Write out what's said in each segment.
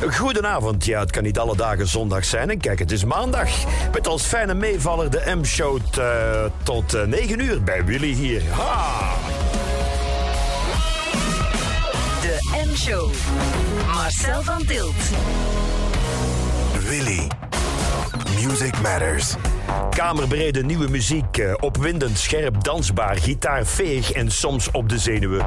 Goedenavond. Ja, het kan niet alle dagen zondag zijn. En kijk, het is maandag. Met als fijne meevaller de M-show uh, tot uh, 9 uur bij Willy hier. Ha! De M-show. Marcel van Tilt. Willy. Music Matters. Kamerbrede nieuwe muziek, uh, opwindend, scherp, dansbaar, gitaar, veeg en soms op de zenuwen.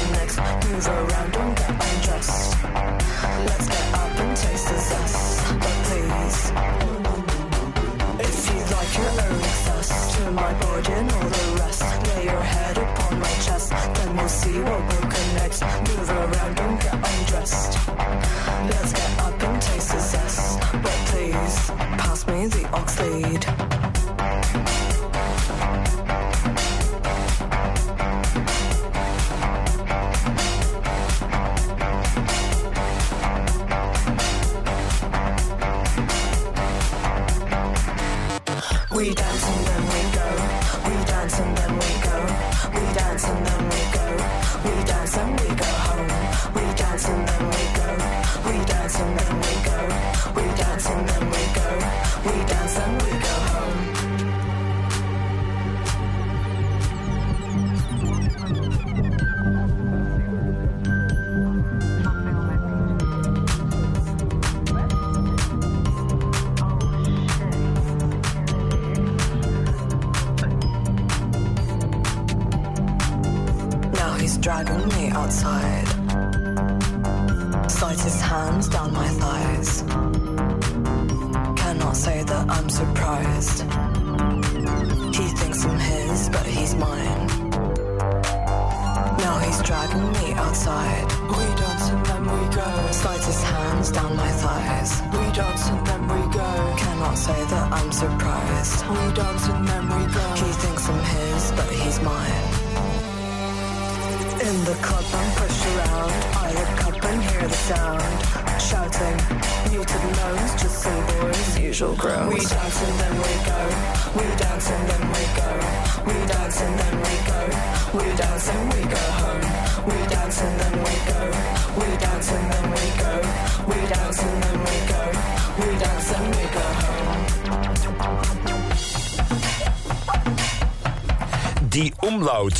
Move around, don't get undressed. Let's get up and taste the zest. But please, if you like your to my body and all the rest, lay your head upon my chest. Then we'll see what will connect. Move around, don't get undressed. Let's get up and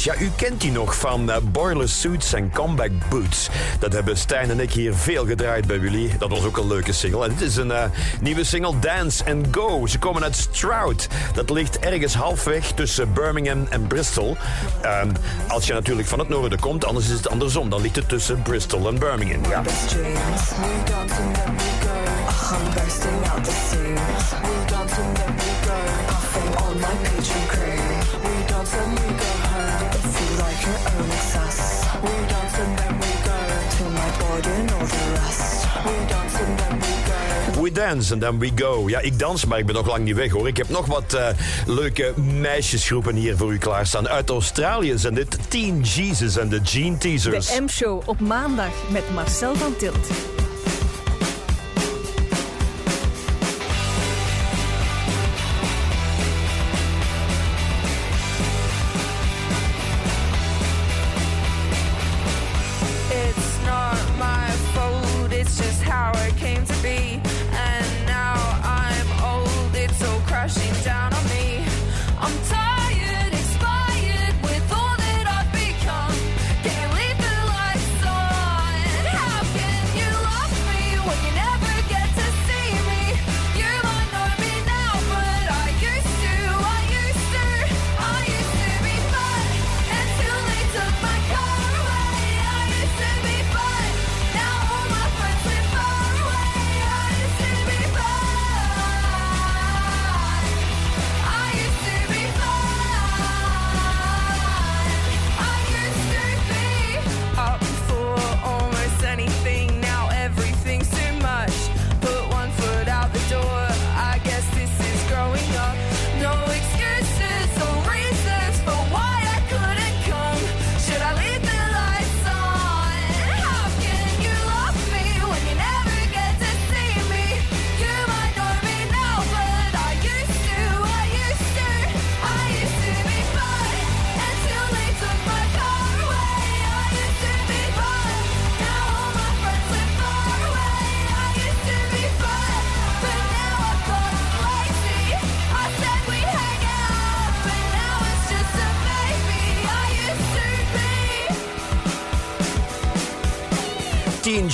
Ja, u kent die nog van uh, Boiler Suits en Comeback Boots. Dat hebben Stijn en ik hier veel gedraaid bij jullie. Dat was ook een leuke single. En dit is een uh, nieuwe single, Dance and Go. Ze komen uit Stroud. Dat ligt ergens halfweg tussen Birmingham en Bristol. Uh, als je natuurlijk van het noorden komt, anders is het andersom. Dan ligt het tussen Bristol en Birmingham. Ja. We dance and then we go. Ja, ik dans, maar ik ben nog lang niet weg hoor. Ik heb nog wat uh, leuke meisjesgroepen hier voor u klaarstaan. Uit Australië zijn dit Teen Jesus en de Gene Teasers. De M-show op maandag met Marcel van Tilt.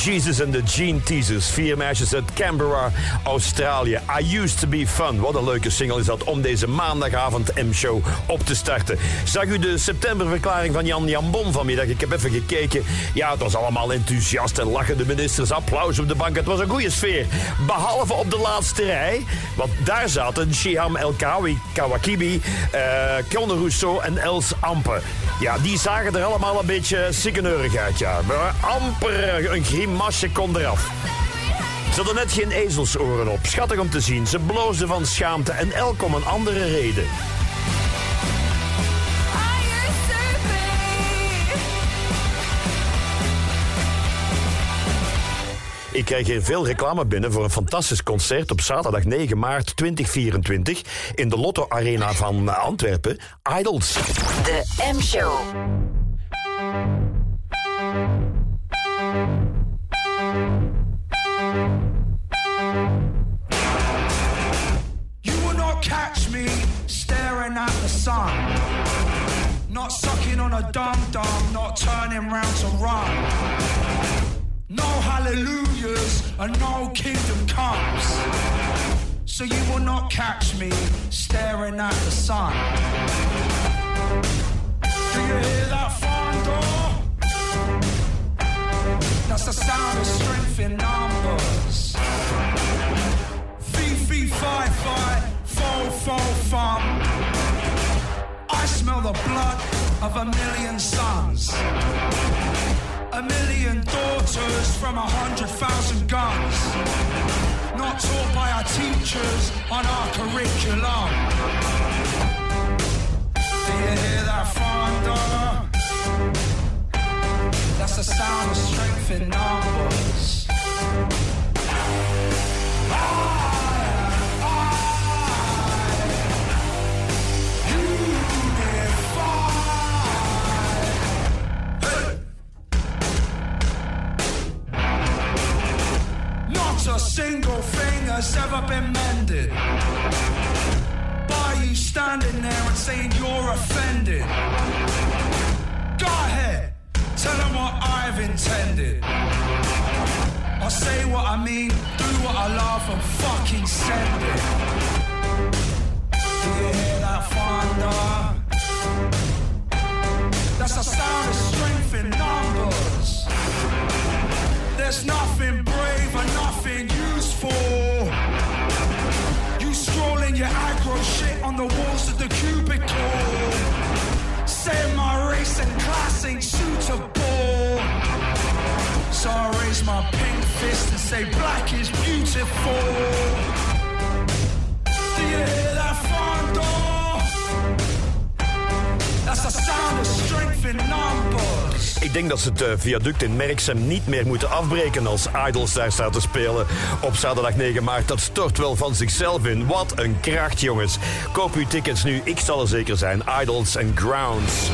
Jesus en de Gene Teasers. Vier meisjes uit Canberra, Australië. I used to be fun. Wat een leuke single is dat om deze maandagavond M-show op te starten. Zag u de septemberverklaring van Jan Jambon vanmiddag? Ik heb even gekeken. Ja, het was allemaal enthousiast en lachende ministers. Applaus op de bank. Het was een goede sfeer. Behalve op de laatste rij. Want daar zaten Shiham El Kawi, Kawakibi, uh, Rousseau en Els Ampe. Ja, die zagen er allemaal een beetje sikkeneurig uit, ja. Amper een grimasje kon eraf. Ze hadden net geen ezelsoren op. Schattig om te zien. Ze bloosden van schaamte en elk om een andere reden. Ik krijg hier veel reclame binnen voor een fantastisch concert op zaterdag 9 maart 2024 in de Lotto Arena van Antwerpen. Idols. De M-show. You will not catch me staring at the sun. Not sucking on a dum dum, not turning round to run. No hallelujahs and no kingdom comes. So you will not catch me staring at the sun. Do you hear that thunder? That's the sound of strength in numbers. Fee, fee, fi, fi, fo, fo, fum. I smell the blood of a million sons. A million daughters from a hundred thousand guns. Not taught by our teachers on our curriculum. Do you hear that thunder? That's the sound of strength in numbers. A single thing has ever been mended. By you standing there and saying you're offended. Go ahead, tell them what I've intended. I say what I mean, do what I love, and fucking send it. Do you hear that thunder? That's the sound of strength in numbers. There's nothing brave and nothing useful. You strolling your aggro shit on the walls of the cubicle. Saying my race and class ain't suitable. So I raise my pink fist and say black is beautiful. Ik denk dat ze het uh, viaduct in Merksem niet meer moeten afbreken als Idols daar staat te spelen op zaterdag 9 maart. Dat stort wel van zichzelf in. Wat een kracht, jongens. Koop uw tickets nu. Ik zal er zeker zijn. Idols and Grounds.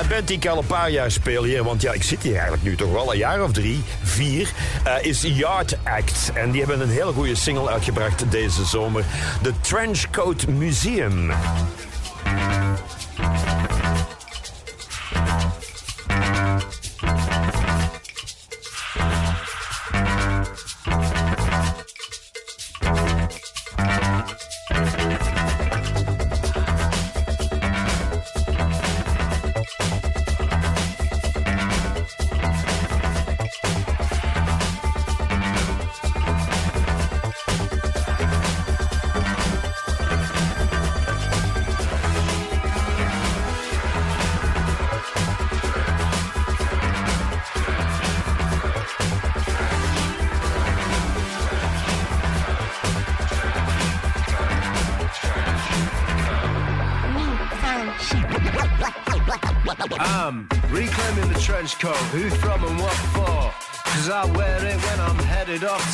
Een band die ik al een paar jaar speel hier, want ja, ik zit hier eigenlijk nu toch wel een jaar of drie, vier, uh, is Yard Act. En die hebben een hele goede single uitgebracht deze zomer. The Trenchcoat Museum.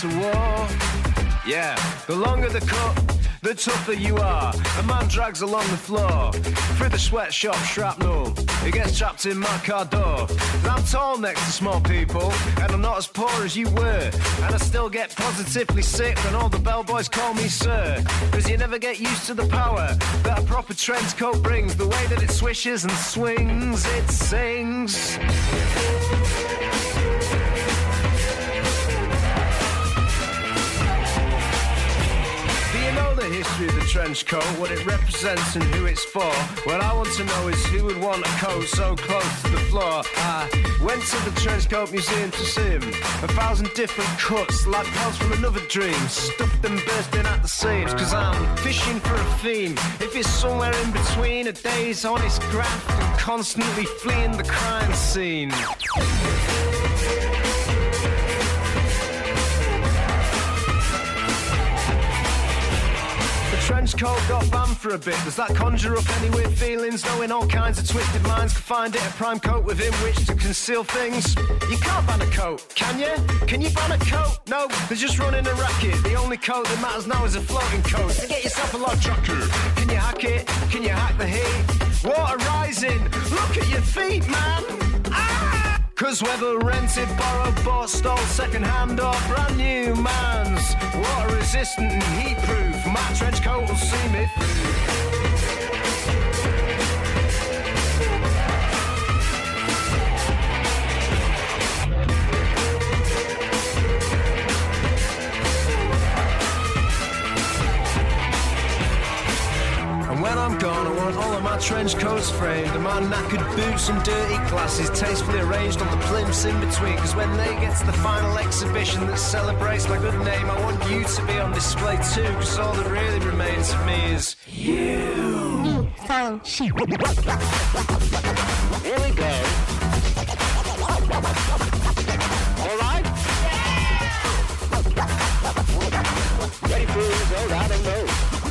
To war. Yeah, the longer the cut, the tougher you are. A man drags along the floor through the sweatshop shrapnel. He gets trapped in my car door. And I'm tall next to small people, and I'm not as poor as you were. And I still get positively sick when all the bellboys call me sir. Cause you never get used to the power that a proper trench coat brings. The way that it swishes and swings, it sings. Trench coat, what it represents and who it's for. What I want to know is who would want a coat so close to the floor. I went to the trench coat museum to see him. A thousand different cuts, like pearls from another dream. Stuffed and bursting at the seams, cause I'm fishing for a theme. If it's somewhere in between a day's honest graft and constantly fleeing the crime scene. Trench coat got banned for a bit. Does that conjure up any weird feelings? Knowing all kinds of twisted minds could find it a prime coat within which to conceal things. You can't ban a coat, can you? Can you ban a coat? No, they're just running a racket. The only coat that matters now is a floating coat. So get yourself a log jacket. Can you hack it? Can you hack the heat? Water rising. Look at your feet, man. Ah! Cause whether rented, borrowed, bought, stole, second hand or brand new man's Water resistant and heat proof, my trench coat will see me. through I'm gone, I want all of my trench coats framed And my knackered boots and dirty glasses Tastefully arranged on the plimps in between Cause when they get to the final exhibition That celebrates my good name I want you to be on display too Cause all that really remains of me is you. Here we go. All right? Ready for result? I don't know.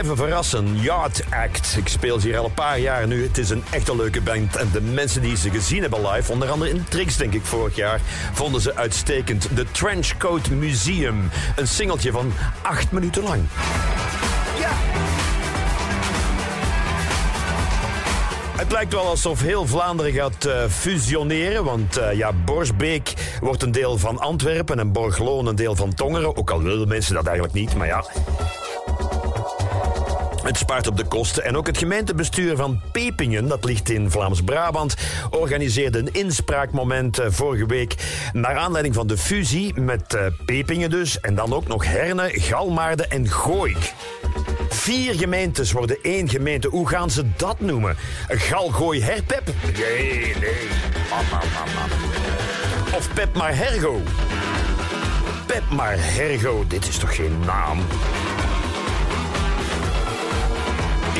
blijven verrassen. Yard Act. Ik speel ze hier al een paar jaar nu. Het is een echt een leuke band. En de mensen die ze gezien hebben live, onder andere in Trix, denk ik, vorig jaar, vonden ze uitstekend. The Trenchcoat Museum. Een singeltje van acht minuten lang. Het lijkt wel alsof heel Vlaanderen gaat eh, fusioneren. Want eh, ja, Borsbeek wordt een deel van Antwerpen en Borgloon een deel van Tongeren. Ook al willen mensen dat eigenlijk niet, maar ja. Het spaart op de kosten. En ook het gemeentebestuur van Pepingen, dat ligt in Vlaams-Brabant, organiseerde een inspraakmoment eh, vorige week. Naar aanleiding van de fusie met eh, Pepingen dus. En dan ook nog Herne, Galmaarden en Gooik. Vier gemeentes worden één gemeente. Hoe gaan ze dat noemen? Galgooi Herpep? Nee, nee. Mama, mama. Of Pep maar Hergo? Pep maar Hergo, dit is toch geen naam?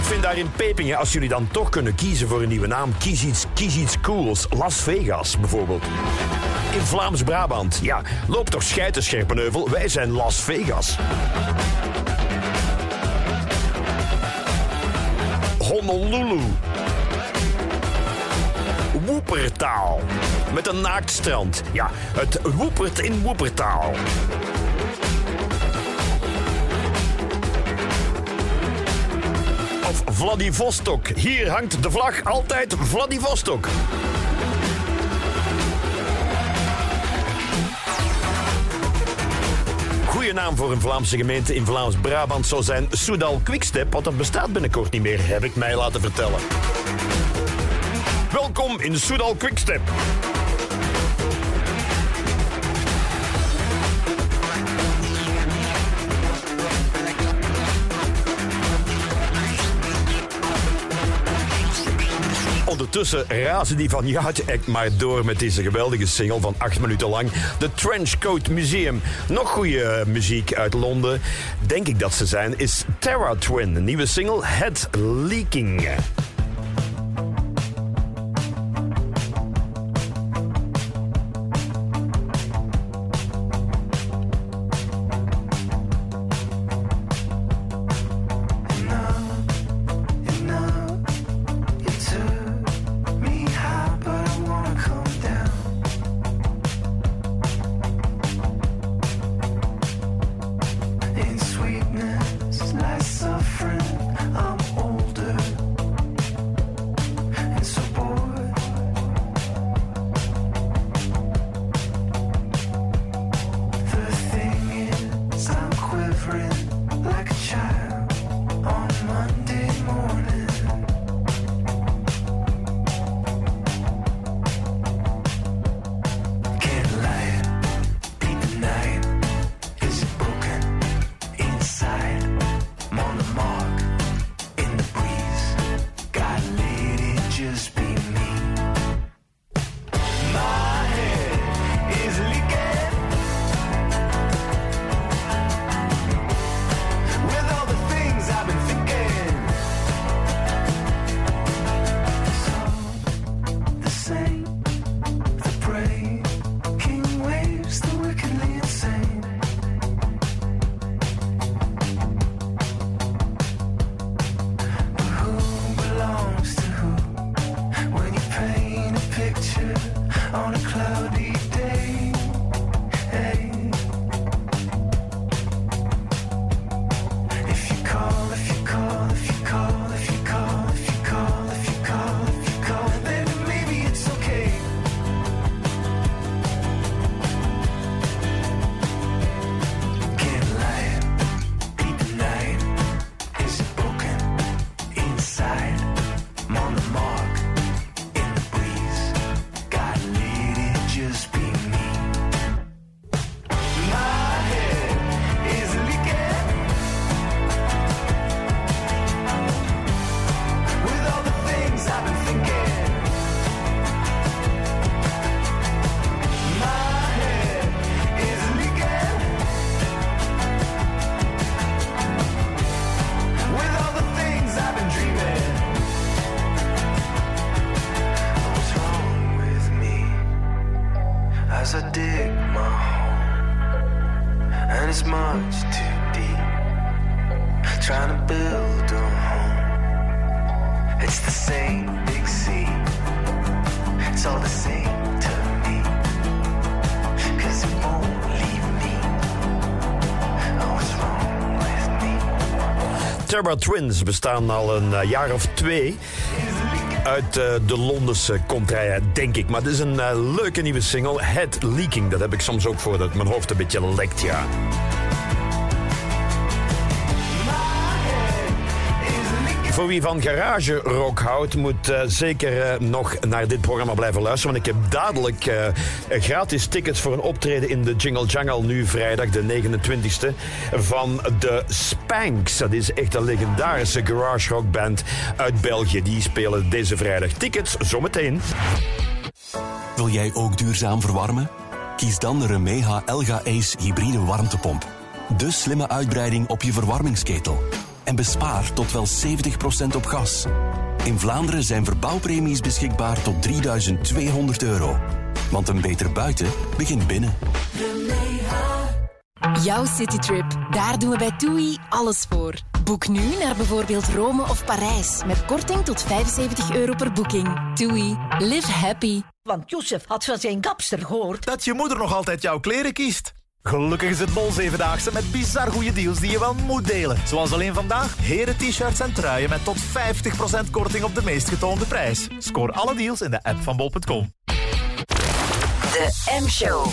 Vind daar in Pepingen, als jullie dan toch kunnen kiezen voor een nieuwe naam, kies iets, kies iets cools. Las Vegas bijvoorbeeld. In Vlaams-Brabant. Ja, loop toch scheiden, Scherpenheuvel. Wij zijn Las Vegas. Honolulu. Woepertaal. Met een naaktstrand. Ja, het woepert in Woepertaal. Vladivostok. Hier hangt de vlag altijd Vladivostok. Goeie naam voor een Vlaamse gemeente in Vlaams-Brabant zou zijn Soudal Quickstep, want dat bestaat binnenkort niet meer, heb ik mij laten vertellen. Welkom in Soudal Quickstep. Ondertussen razen die van ja, echt maar door met deze geweldige single van acht minuten lang. De Trenchcoat Museum. Nog goede muziek uit Londen, denk ik dat ze zijn, is Terra Twin. Een nieuwe single, Head Leaking. As I dig my hole? And it's much too deep. Trying to build a home. It's the same big sea. It's all the same to me. Cause it leave me. Oh, what's me? Terra Twins bestaan al een eh, jaar of twee uit eh, de Londense contraille, denk ik. Maar het is een eh, leuke nieuwe single, Head Leaking. Dat heb ik soms ook voor dat mijn hoofd een beetje lekt, ja. Voor wie van garage rock houdt, moet eh, zeker eh, nog naar dit programma blijven luisteren. Want ik heb dadelijk eh, gratis tickets voor een optreden in de Jingle Jangle nu vrijdag de 29e van de Spanks. Dat is echt een legendarische garage rock band uit België. Die spelen deze vrijdag. Tickets zometeen. Wil jij ook duurzaam verwarmen? Kies dan de Remeha Elga Ace hybride warmtepomp. De slimme uitbreiding op je verwarmingsketel. En bespaar tot wel 70% op gas. In Vlaanderen zijn verbouwpremies beschikbaar tot 3200 euro. Want een beter buiten begint binnen. Jouw citytrip, daar doen we bij TUI alles voor. Boek nu naar bijvoorbeeld Rome of Parijs met korting tot 75 euro per boeking. TUI, live happy. Want Jozef had van zijn kapster gehoord. Dat je moeder nog altijd jouw kleren kiest. Gelukkig is het Bol Zevendaagse met bizar goede deals die je wel moet delen. Zoals alleen vandaag, heren t-shirts en truien met tot 50% korting op de meest getoonde prijs. Scoor alle deals in de app van bol.com. De M-show.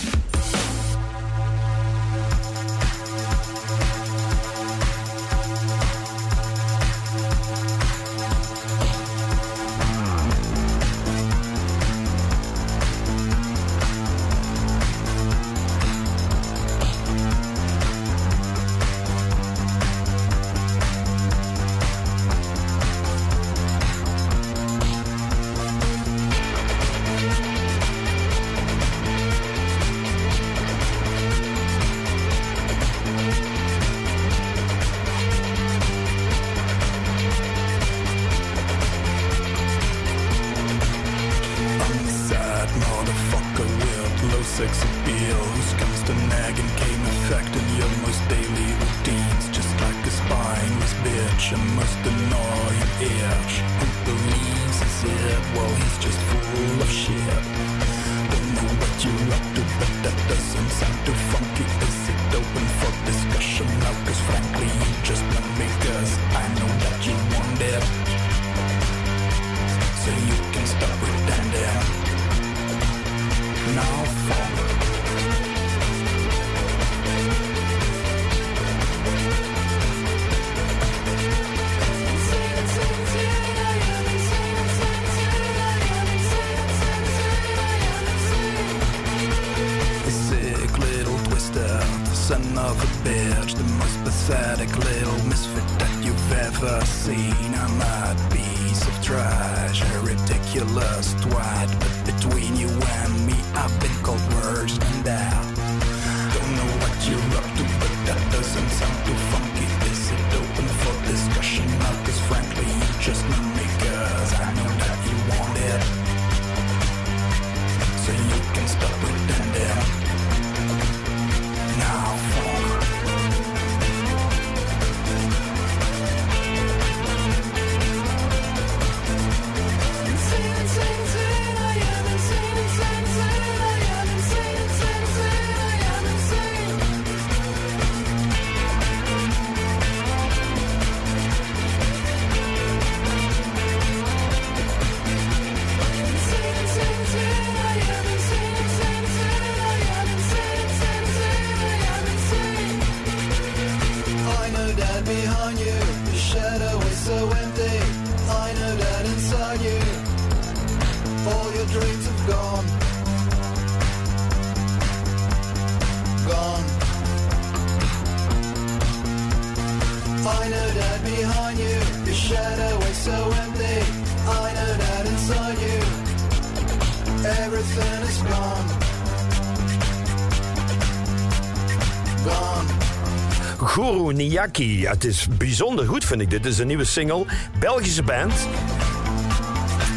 Teriyaki. Het is bijzonder goed, vind ik. Dit is een nieuwe single. Belgische band.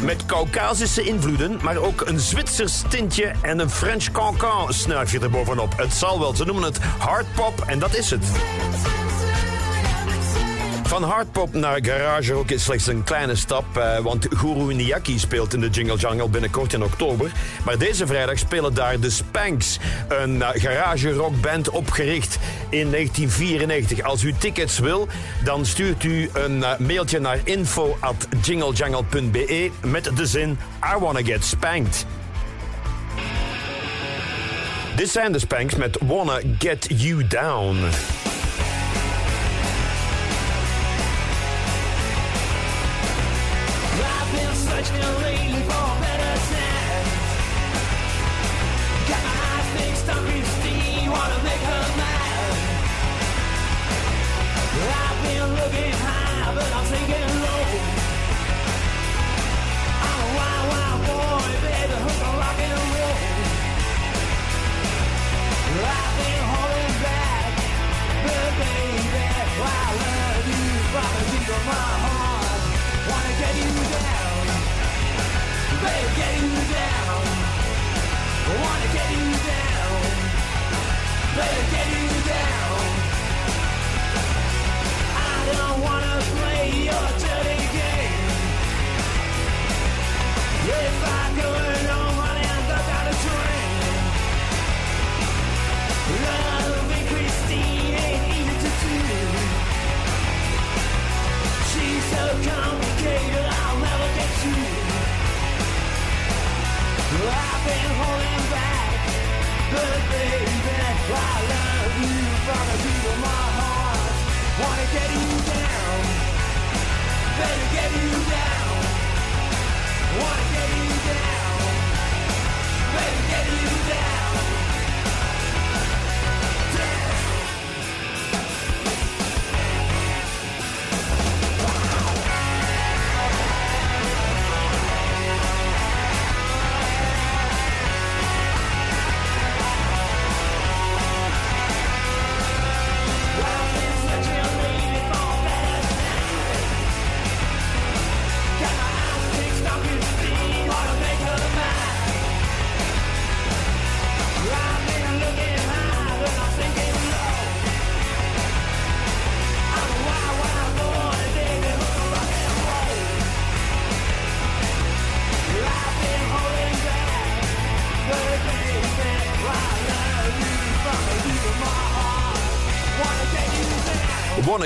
Met Caucasische invloeden, maar ook een Zwitsers tintje en een French cancan snuifje erbovenop. Het zal wel, ze noemen het hardpop en dat is het. Van hardpop naar garage rock is slechts een kleine stap, eh, want Guru Niaki speelt in de Jingle Jungle binnenkort in oktober. Maar deze vrijdag spelen daar de Spanks, een eh, garage rockband opgericht in 1994. Als u tickets wil, dan stuurt u een eh, mailtje naar info.jinglejangle.be met de zin I wanna get spanked. Dit zijn de Spanks met Wanna Get You Down.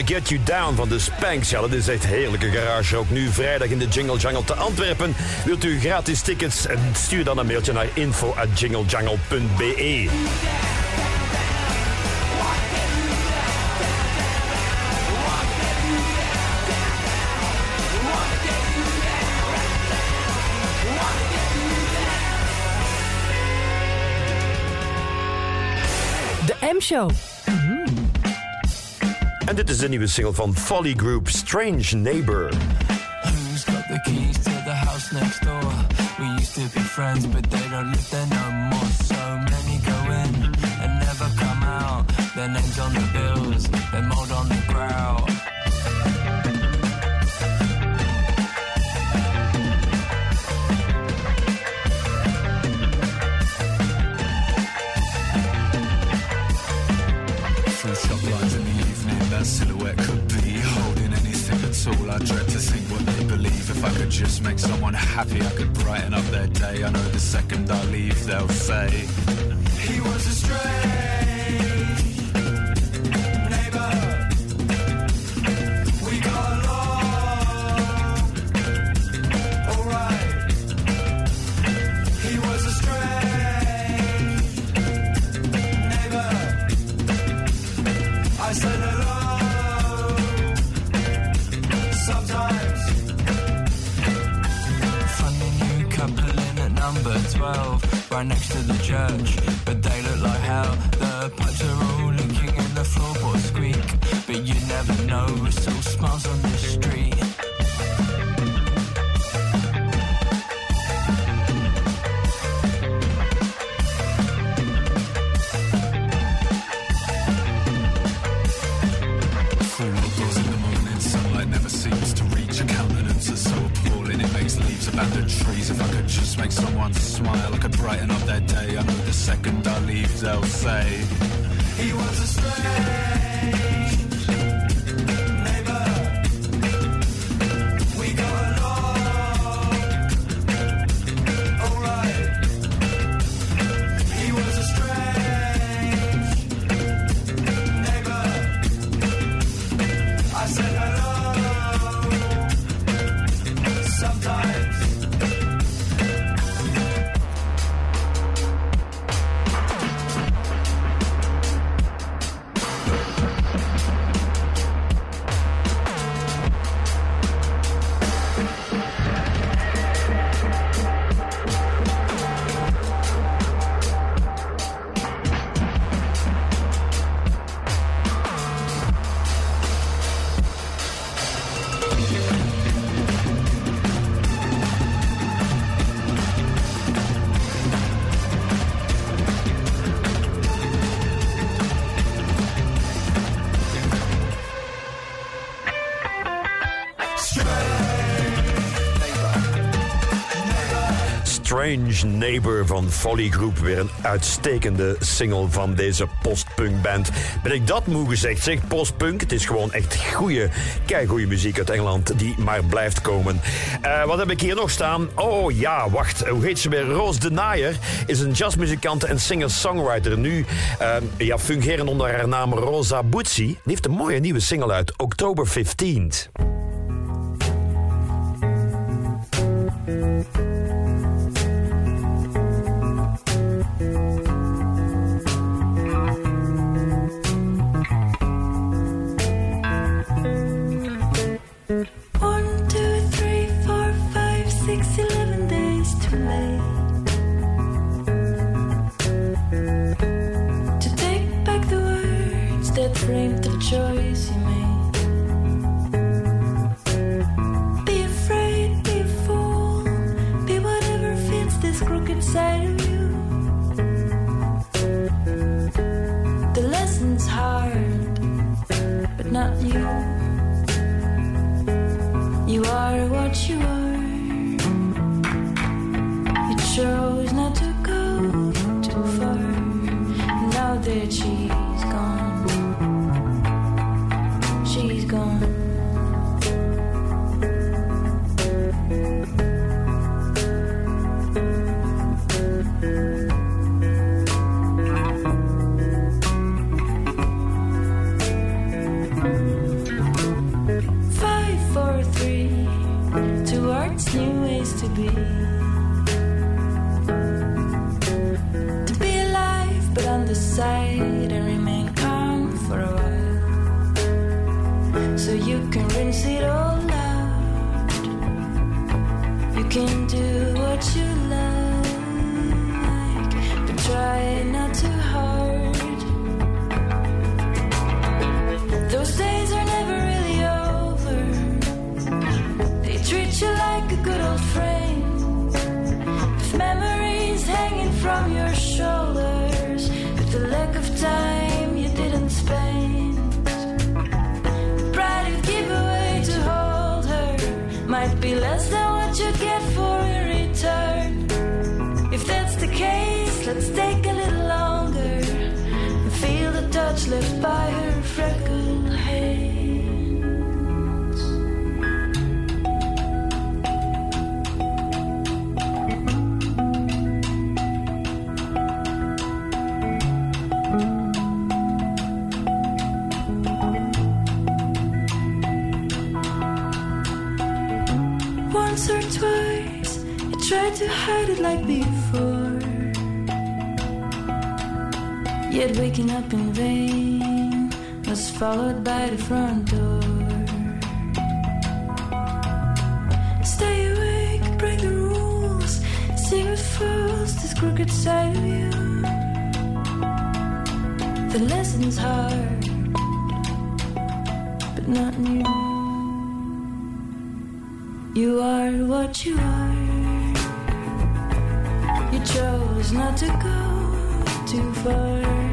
Get You Down van de Spanks. Ja, dat is echt heerlijke garage. Ook nu vrijdag in de Jingle Jungle te Antwerpen. Wilt u gratis tickets? Stuur dan een mailtje naar info.jinglejungle.be. De M-show. En dit is de nieuwe single van Folly Group, Strange Neighbor. Who's got the keys to the house next door? We used to be friends, but they don't live there no more. So many go in and never come out. Their names on the bills, their mold on the grout. If I could just make someone happy, I could brighten up their day. I know the second I leave, they'll say, He was a strange right next to the church. But they look like hell. The pipes are all leaking and the floorboards squeak. But you never know, it's all smiles on the street. Full outdoors in the morning, sunlight never seems to reach a countenance so appalling. It makes leaves abandon trees. If I could just make someone brighten up their day. I know the second I leave, they'll say, He was a strange Strange Neighbor van Folly Group. Weer een uitstekende single van deze postpunkband. Ben ik dat moe gezegd? Zeg postpunk. Het is gewoon echt goede, keigoede muziek uit Engeland die maar blijft komen. Eh, wat heb ik hier nog staan? Oh ja, wacht. Hoe heet ze weer? Roos de Naaier is een jazzmuzikant en singer-songwriter. Nu eh, ja, fungerend onder haar naam Rosa Butzi. Die heeft een mooie nieuwe single uit. October 15th. Can do like before. Yet waking up in vain was followed by the front door. Stay awake, break the rules, see what fools this crooked side of you. The lesson's hard, but not new. You are what you are. Not to go too far.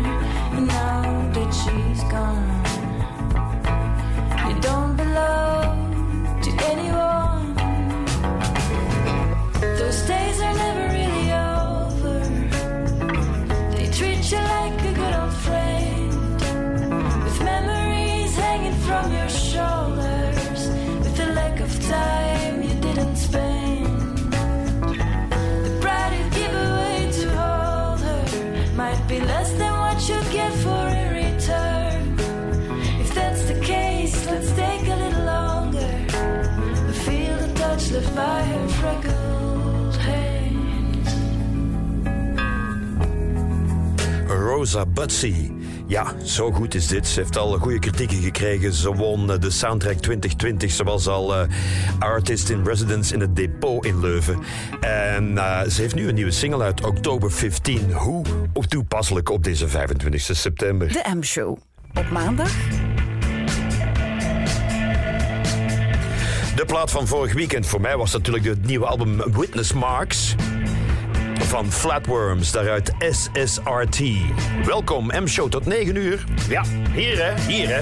Rosa Butsy. Ja, zo goed is dit. Ze heeft al goede kritieken gekregen. Ze won eh, de Soundtrack 2020. Ze was al eh, artist in residence in het depot in Leuven. En eh, ze heeft nu een nieuwe single uit oktober 15. Hoe toepasselijk op deze 25 september. De M-show. Op maandag De plaat van vorig weekend voor mij was natuurlijk het nieuwe album Witness Marks. Van Flatworms, daaruit SSRT. Welkom, M-show tot 9 uur. Ja, hier hè, hier hè.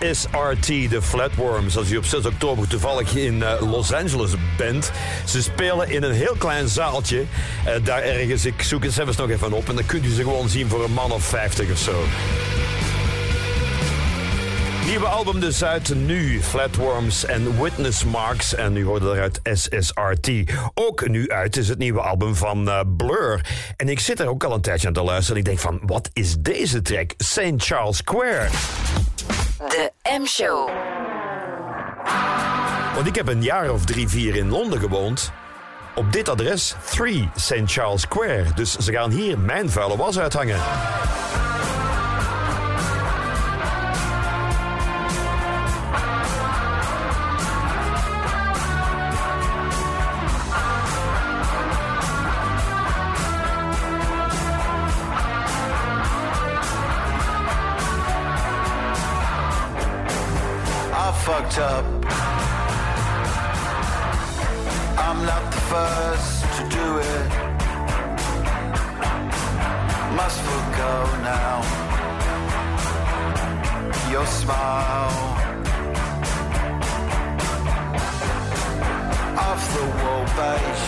SSRT, de Flatworms. Als u op 6 oktober toevallig in eh, Los Angeles bent. Ze spelen in een heel klein zaaltje. eh, daar ergens, ik zoek het zelfs nog even op. En dan kunt u ze gewoon zien voor een man of 50 of zo. Nieuwe album dus uit nu. Flatworms en Witness Marks. En u hoorde eruit SSRT. Ook nu uit is het nieuwe album van eh, Blur. En ik zit er ook al een tijdje aan te luisteren. En ik denk van, wat is deze track? St. Charles Square. De M-show. Want ik heb een jaar of drie, vier in Londen gewoond. Op dit adres 3 St. Charles Square. Dus ze gaan hier mijn vuile was uithangen. Fucked up. I'm not the first to do it. Must forgo now. Your smile. Off the wall beige.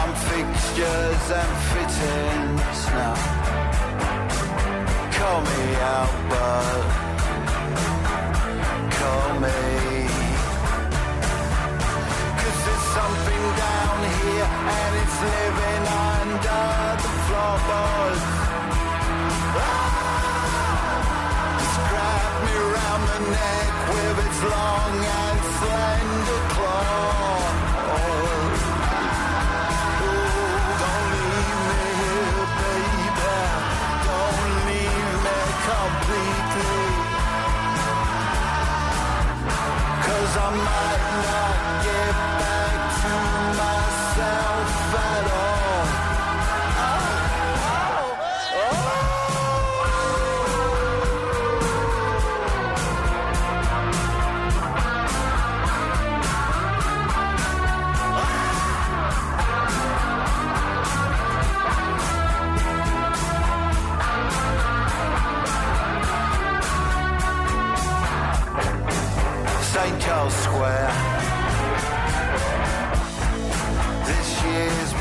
I'm fixtures and fittings now. Call me out, but Cause there's something down here and it's living under the floorboards. Ah! Me round the neck with its long and slender claw. I might not get back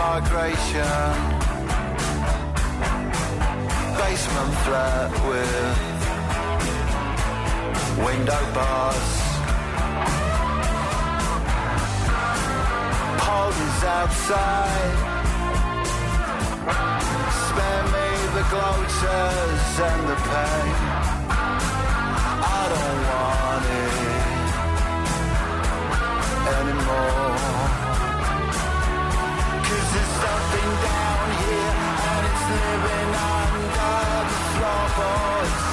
migration. Basement flat with window bars. Parties outside. Spare me the gloaters and the pain. I don't want it anymore. Here and it's living under the floorboards.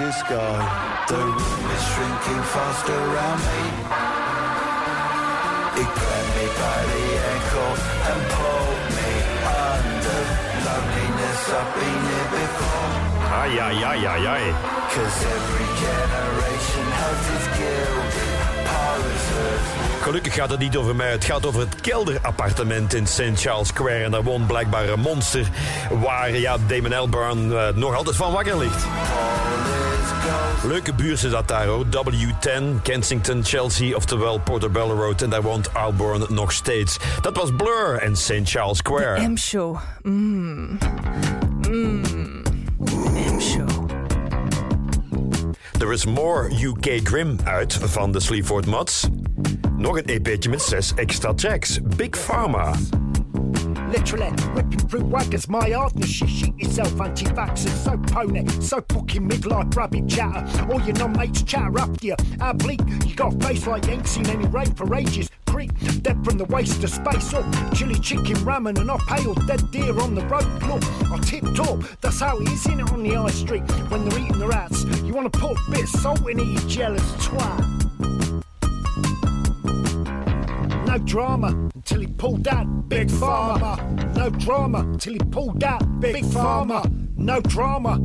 Disco, the room is shrinking fast around me. It grabbed me by the ankle and pulled me under. Loneliness, I've been here before. Ai, ai, ai, ai, ai. Cause every generation has its gilded. Gelukkig gaat het niet over mij. Het gaat over het kelderappartement in St. Charles Square. En daar woont blijkbaar een monster waar ja, Damon Albarn eh, nog altijd van wakker ligt. Leuke buurt is dat daar hoor. W10, Kensington, Chelsea, oftewel Portobello Road. En daar woont Albarn nog steeds. Dat was Blur en St. Charles Square. M-show. Mm. Mm. M-show. Er is more UK Grim uit van de Sleaford Mods. Nog een EP'tje met zes extra tracks. Big Pharma. Literally ripping through waggers, my hardness. You shit yourself, anti-vaxxers. So pony, so fucking midlife rabbit chatter. All your non-mates chatter up to you. How bleak, you got a face like you ain't seen any rain for ages. Creep, dead from the waste of space up. Chili chicken ramen and off pale dead deer on the road. Look, I tip top, that's how it is in it on the high street. When they're eating the rats, you wanna put a bit of salt in it, you jealous twat. No drama until he pulled that big farmer. No drama until he pulled that big farmer. No drama.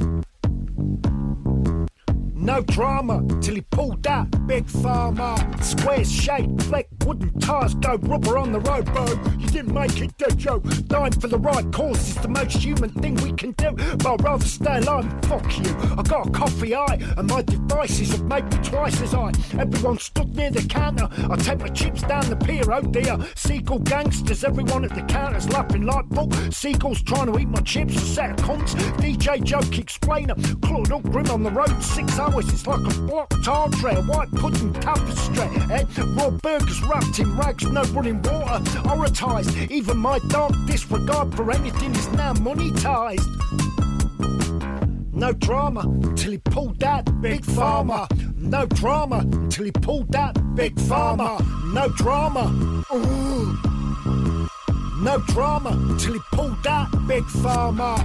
No drama till he pulled that big farmer. Square shape, fleck wooden tires, go rubber on the road, bro. You didn't make it, did you? Dying for the right cause is the most human thing we can do. But I'd rather stay alive fuck you. I got a coffee eye, and my devices have made me twice as high. Everyone stood near the counter. I take my chips down the pier, oh dear. Seagull gangsters, everyone at the counters laughing like bull. Seagulls trying to eat my chips, a set of cunts. DJ joke explainer, clawed up grim on the road, six hours. It's like a blocked tar tray, a white pudding tapestry. Eh? Raw burgers wrapped in rags, no running water. Oratized, even my dark disregard for anything is now monetized. No drama until he pulled that big farmer. No drama until he pulled that big farmer. No drama. Ooh. No drama until he pulled that big farmer.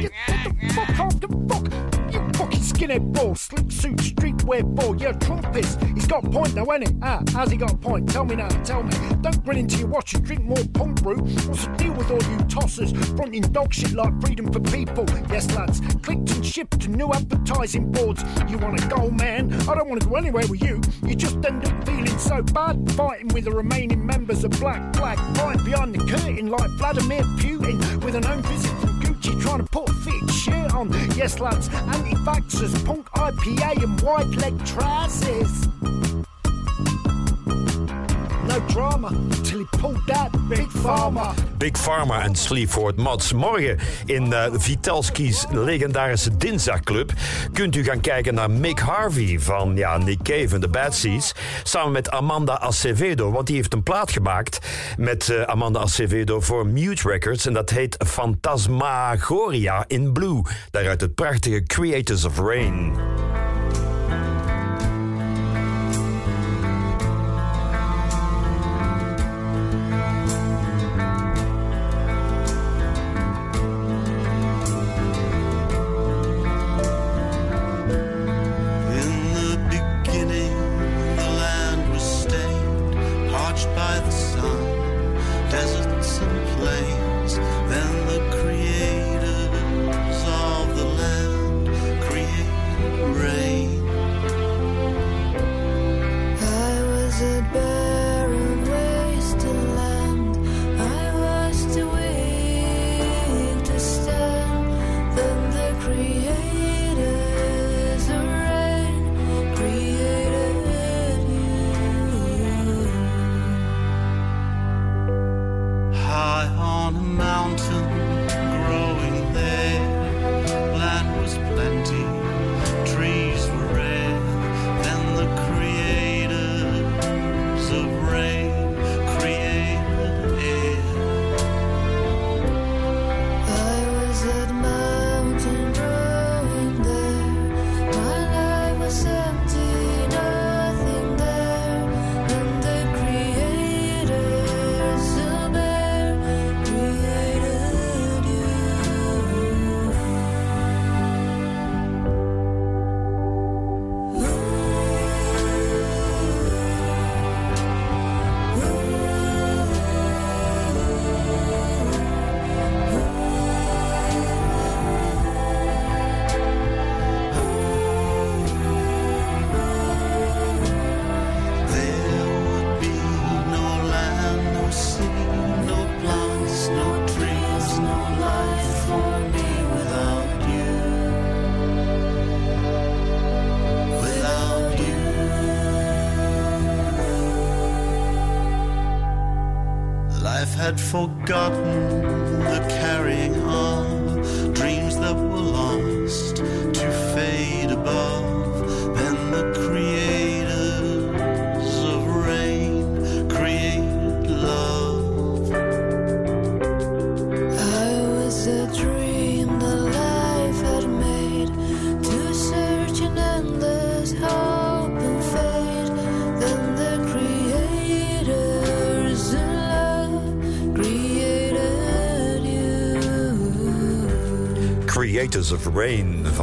Get the fuck off the fuck. Skinhead ball, slick suit, streetwear ball. You're a trumpist. He's got a point though, ain't he? Ah, how's he got a point? Tell me now, tell me. Don't grin into your watch and drink more punk brew. What's the deal with all you tossers? Fronting dog shit like freedom for people. Yes, lads, clicked and shipped to new advertising boards. You want to go, man? I don't want to go anywhere with you. You just end up feeling so bad fighting with the remaining members of Black Flag, right behind the curtain like Vladimir Putin with an own visit from Gucci trying to put a fit shirt on. Yes, lads, anti-vaxxers, punk IPA and white leg trousers. Drama that big farmer. Big Pharma en Sleaford Mods. Morgen in uh, Vitalski's legendarische Dinsdagclub kunt u gaan kijken naar Mick Harvey van ja, Nick Cave en de Bad Seeds. Samen met Amanda Acevedo, want die heeft een plaat gemaakt met uh, Amanda Acevedo voor Mute Records. En dat heet Phantasmagoria in Blue. Daaruit het prachtige Creators of Rain.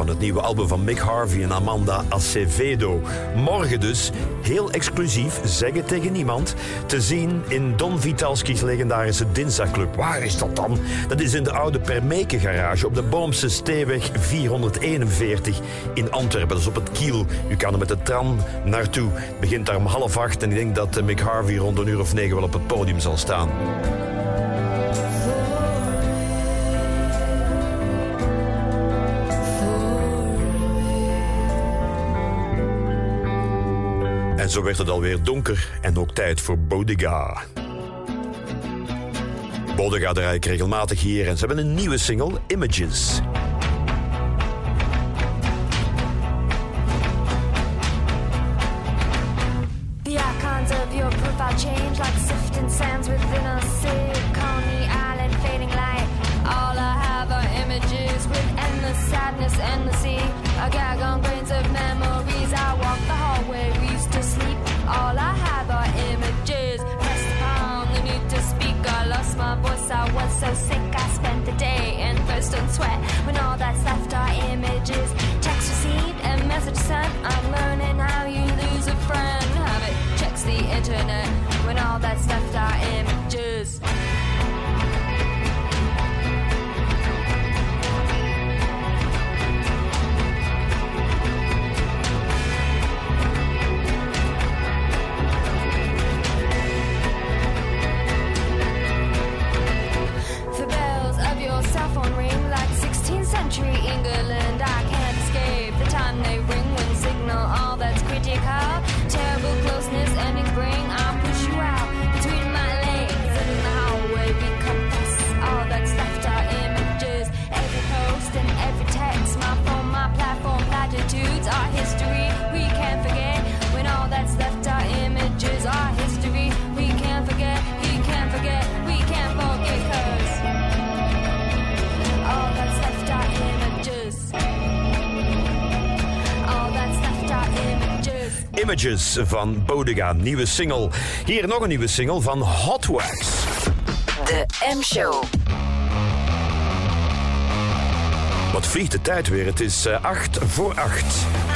Het nieuwe album van Mick Harvey en Amanda Acevedo. Morgen dus, heel exclusief, zeggen tegen niemand, te zien in Don Vitalski's legendarische Dinsdagclub. Waar is dat dan? Dat is in de oude Permeke garage op de Boomse Steeweg 441 in Antwerpen. Dat is op het Kiel. U kan er met de tram naartoe. Het begint daar om half acht en ik denk dat eh, Mick Harvey rond een uur of negen wel op het podium zal staan. En zo werd het alweer donker en ook tijd voor Bodega. Bodega draai ik regelmatig hier en ze hebben een nieuwe single, Images. All that's images. Ring like 16th century England. I can't escape the time they ring when signal all that's critical. Platform, platitudes. Our history we can't forget. When all that's left are images. Our history we can't forget. We can't forget. We can't forget 'cause all that's left are images. All that's left are images. Images van Bodega, nieuwe single. Hier nog een nieuwe single van Hot Wax. De M-show. Wat vliegt de tijd weer? Het is eh, 8 voor 8.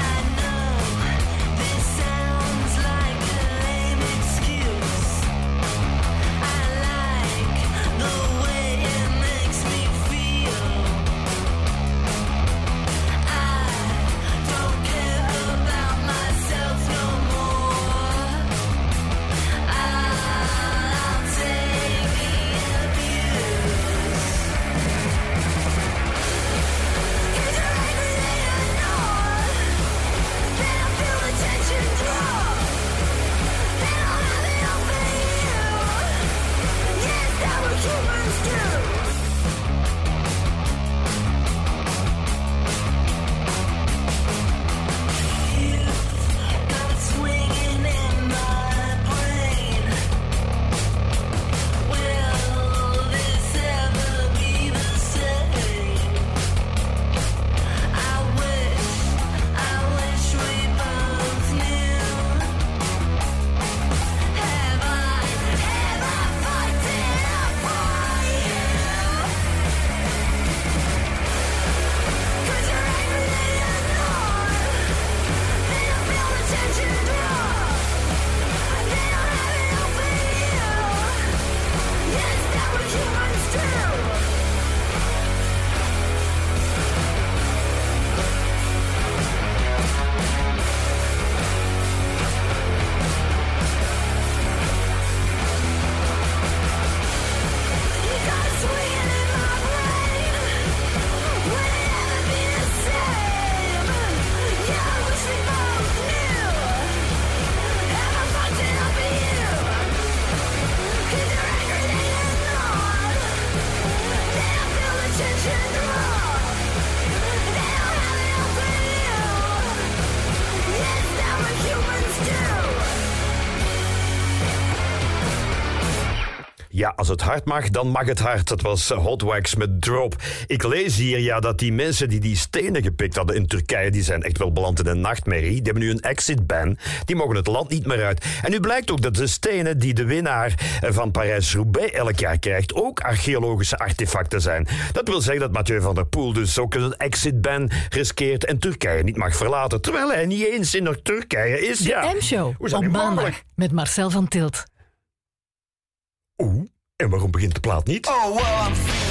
Ja, als het hard mag, dan mag het hard. Dat was eh, Hot Wax met Drop. Ik lees hier ja, dat die mensen die die stenen gepikt hadden in Turkije, die zijn echt wel beland in een nachtmerrie. Die hebben nu een exit ban. Die mogen het land niet meer uit. En nu blijkt ook dat de stenen die de winnaar eh, van Parijs-Roubaix elk jaar krijgt, ook archeologische artefacten zijn. Dat wil zeggen dat Mathieu van der Poel dus ook een exit ban riskeert en Turkije niet mag verlaten. Terwijl hij niet eens in Turkije is. De Ja. M-show op maandag met Marcel van Tilt. Oeh, en waarom begint de plaat niet? Oh, well,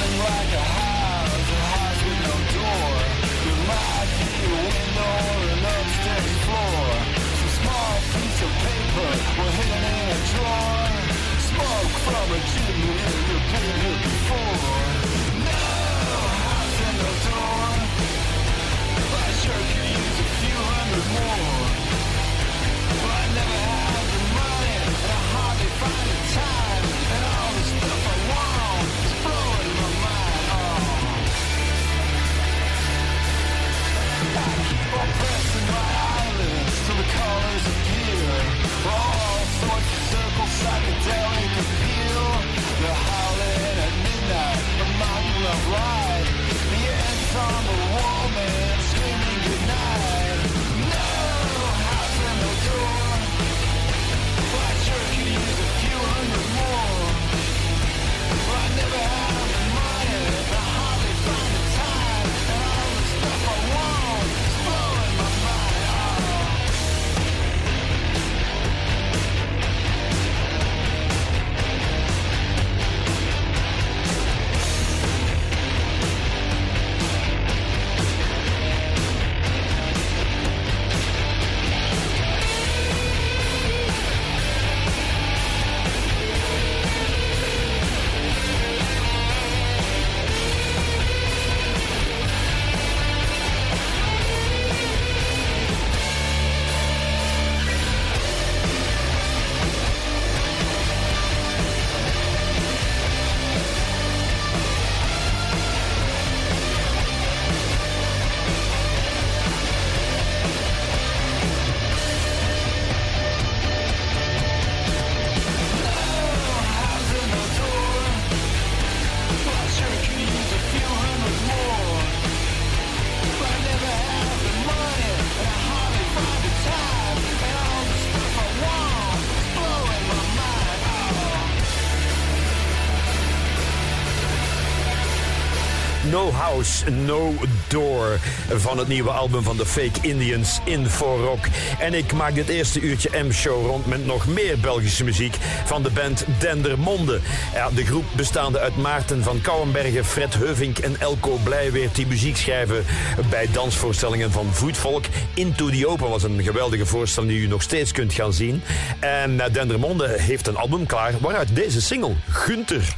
No Door van het nieuwe album van de Fake Indians in Rock. En ik maak dit eerste uurtje M-show rond met nog meer Belgische muziek van de band Dendermonde. Ja, de groep bestaande uit Maarten van Kouwenbergen, Fred Heuvink en Elko Blijweert die muziek schrijven bij dansvoorstellingen van Voetvolk. Into the Open was een geweldige voorstelling die u nog steeds kunt gaan zien. En eh, Dendermonde heeft een album klaar waaruit deze single, Gunther.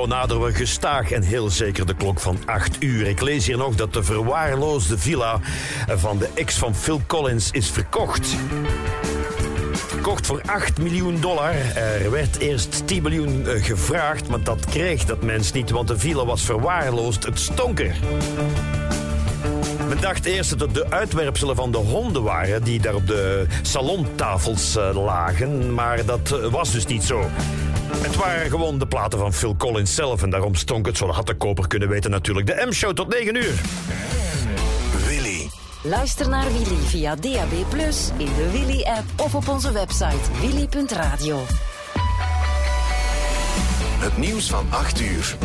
Zo naderen we gestaag en heel zeker de klok van 8 uur. Ik lees hier nog dat de verwaarloosde villa van de ex van Phil Collins is verkocht. Verkocht voor 8 miljoen dollar. Er werd eerst 10 miljoen eh, gevraagd, maar dat kreeg dat mens niet, want de villa was verwaarloosd. Het stonk er. Men dacht eerst dat het de uitwerpselen van de honden waren die daar op de salontafels eh, lagen, maar dat eh, was dus niet zo. Het waren gewoon de platen van Phil Collins zelf en daarom stonk het zo. Dat had de koper kunnen weten natuurlijk. De M-show tot 9 uur. Willy. Luister naar Willy via DAB+, in de Willy-app of op onze website willy.radio. Het nieuws van 8 uur.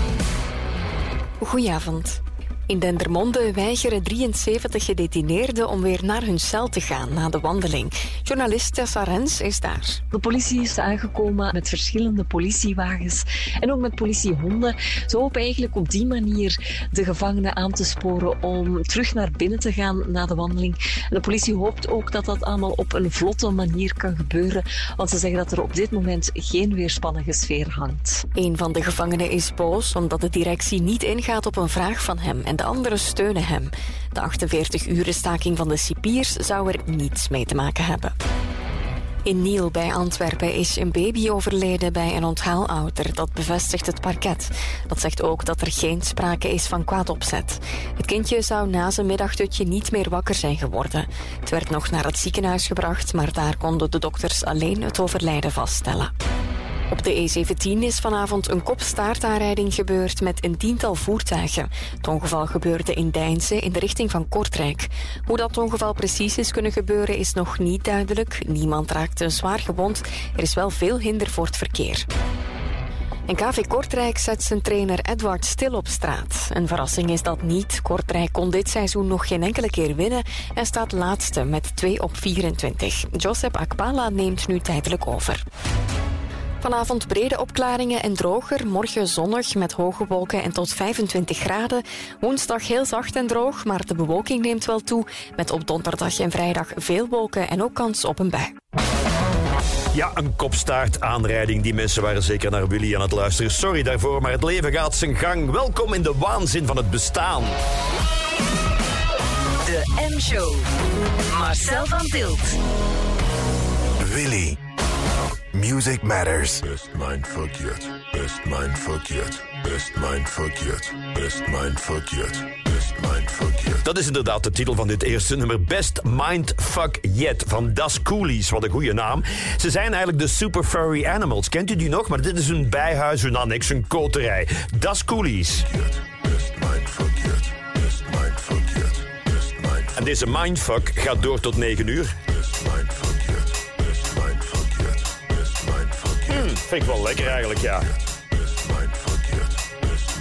Goedenavond. In Dendermonde weigeren 73 gedetineerden om weer naar hun cel te gaan na de wandeling. Journalist Tessa Rens is daar. De politie is aangekomen met verschillende politiewagens en ook met politiehonden. Ze hopen eigenlijk op die manier de gevangenen aan te sporen om terug naar binnen te gaan na de wandeling. De politie hoopt ook dat dat allemaal op een vlotte manier kan gebeuren, want ze zeggen dat er op dit moment geen weerspannige sfeer hangt. Een van de gevangenen is boos omdat de directie niet ingaat op een vraag van hem en de anderen steunen hem. De 48-uren staking van de cipiers zou er niets mee te maken hebben. In Niel bij Antwerpen is een baby overleden bij een onthaalouder. Dat bevestigt het parket. Dat zegt ook dat er geen sprake is van kwaad opzet. Het kindje zou na zijn middagdutje niet meer wakker zijn geworden. Het werd nog naar het ziekenhuis gebracht, maar daar konden de dokters alleen het overlijden vaststellen. Op de E17 is vanavond een kopstaartaanrijding gebeurd met een tiental voertuigen. Het ongeval gebeurde in Deinze in de richting van Kortrijk. Hoe dat ongeval precies is kunnen gebeuren is nog niet duidelijk. Niemand raakte zwaar gewond. Er is wel veel hinder voor het verkeer. En KV Kortrijk zet zijn trainer Edward Stil op straat. Een verrassing is dat niet. Kortrijk kon dit seizoen nog geen enkele keer winnen en staat laatste met 2 op 24. Josep Akpala neemt nu tijdelijk over. Vanavond brede opklaringen en droger. Morgen zonnig met hoge wolken en tot 25 graden. Woensdag heel zacht en droog, maar de bewolking neemt wel toe. Met op donderdag en vrijdag veel wolken en ook kans op een bui. Ja, een kopstaartaanrijding. Die mensen waren zeker naar Willy aan het luisteren. Sorry daarvoor, maar het leven gaat zijn gang. Welkom in de waanzin van het bestaan. De M-show. Marcel van Tilt. Willy. Music matters. Best mindfuck yet. Best mindfuck yet. Best mindfuck yet. Best mindfuck yet. Best mindfuck yet. Dat is inderdaad de titel van dit eerste nummer. Best Mindfuck Yet van Das Coolies. Wat een goede naam. Ze zijn eigenlijk de Super Furry Animals. Kent u die nog? Maar dit is een bijhuis, een annex, een koterij. Das Coolies. Best mindfuck yet. Best mindfuck yet. Best mindfuck En deze mindfuck gaat door tot 9 uur. mindfuck yet. Vind ik wel lekker eigenlijk, ja. Best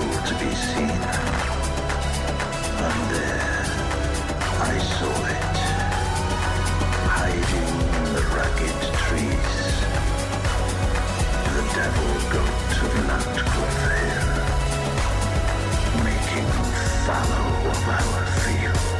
to be seen. And there I saw it, hiding in the ragged trees. The devil goat of Nantcliffe making fallow of our fields.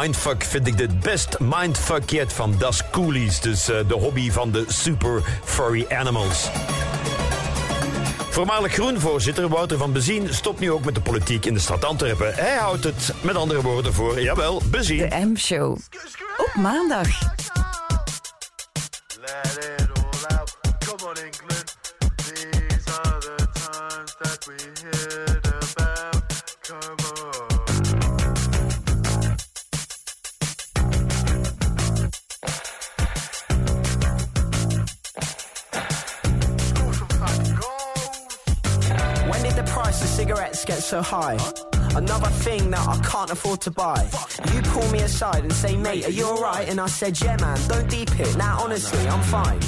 Mindfuck vind ik dit best mindfuck yet van Das Coolies. Dus eh, de hobby van de super furry animals. Voormalig Groenvoorzitter Wouter van Bezien stopt nu ook met de politiek in de stad Antwerpen. Hij houdt het met andere woorden voor, jawel, Bezien. De M-show. Op maandag. High? Another thing that I can't afford to buy. You pull me aside and say, mate, are you alright? And I said, yeah, man, don't deep it. Now, honestly, I'm fine.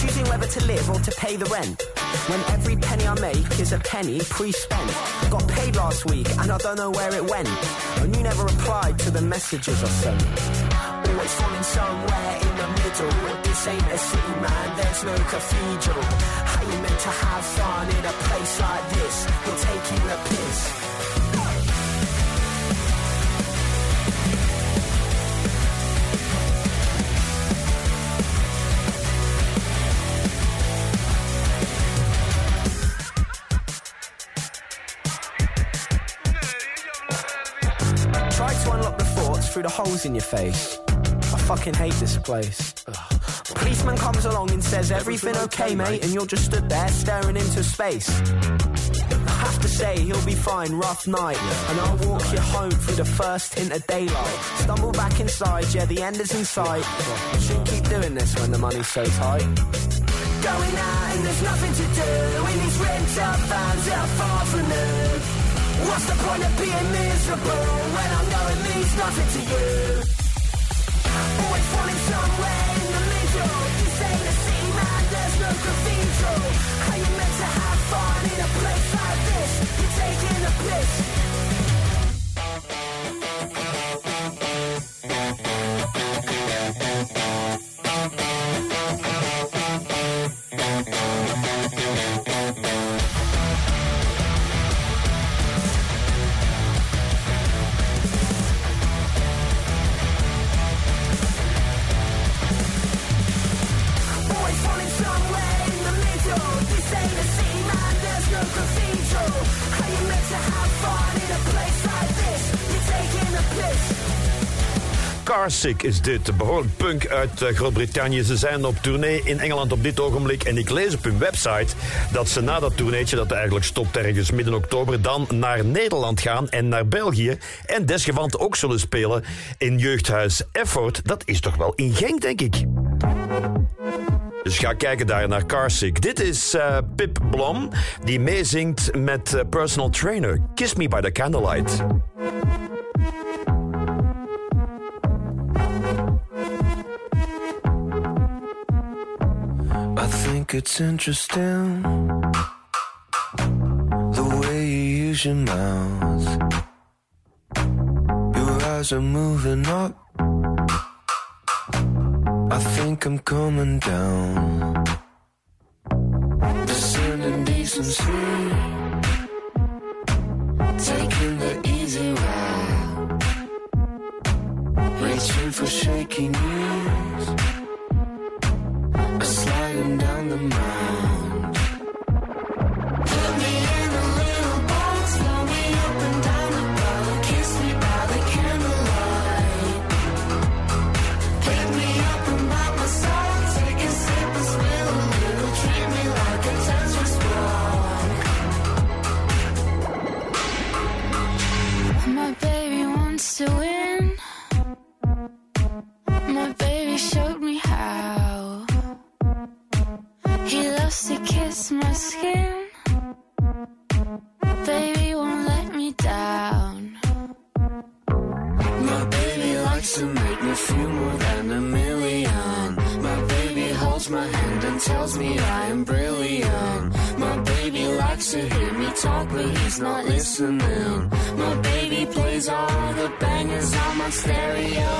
Choosing whether to live or to pay the rent. When every penny I make is a penny pre-spent. Got paid last week and I don't know where it went. And you never replied to the messages I sent. Always falling somewhere in the middle. This ain't a city, man. There's no cathedral. You meant to have fun in a place like this? You're taking the piss. Try to unlock the thoughts through the holes in your face. I fucking hate this place. Ugh. Policeman comes along and says, Everything okay, mate? And you're just stood there staring into space. I have to say, he'll be fine, rough night. And I'll walk you home through the first hint of daylight. Stumble back inside, yeah, the end is in sight. Shouldn't keep doing this when the money's so tight. Going out and there's nothing to do. In these rental vans that are far from new. What's the point of being miserable when I know it means nothing to you? Always falling somewhere cathedral. How you meant to have fun in a place like this? You're taking the piss. Carsick is dit, behoorlijk punk uit eh, Groot-Brittannië. Ze zijn op tournee in Engeland op dit ogenblik. En ik lees op hun website dat ze na dat tourneetje, dat eigenlijk stopt ergens midden oktober, dan naar Nederland gaan en naar België. En desgevant ook zullen spelen in jeugdhuis Effort. Dat is toch wel in Genk, denk ik. Dus ga kijken daar naar Carsick. Dit is eh, Pip Blom, die meezingt met eh, personal trainer Kiss Me by the Candlelight. It's interesting the way you use your mouth. Your eyes are moving up. I think I'm coming down. Descending decency. Taking the easy route. Reaching for shaky knees. Sliding down the mound. My skin. Baby won't let me down. My baby likes to make me feel more than a million. My baby holds my hand and tells me I am brilliant. My baby likes to hear me talk, but he's not listening. My baby plays all the bangers on my stereo.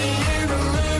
Me in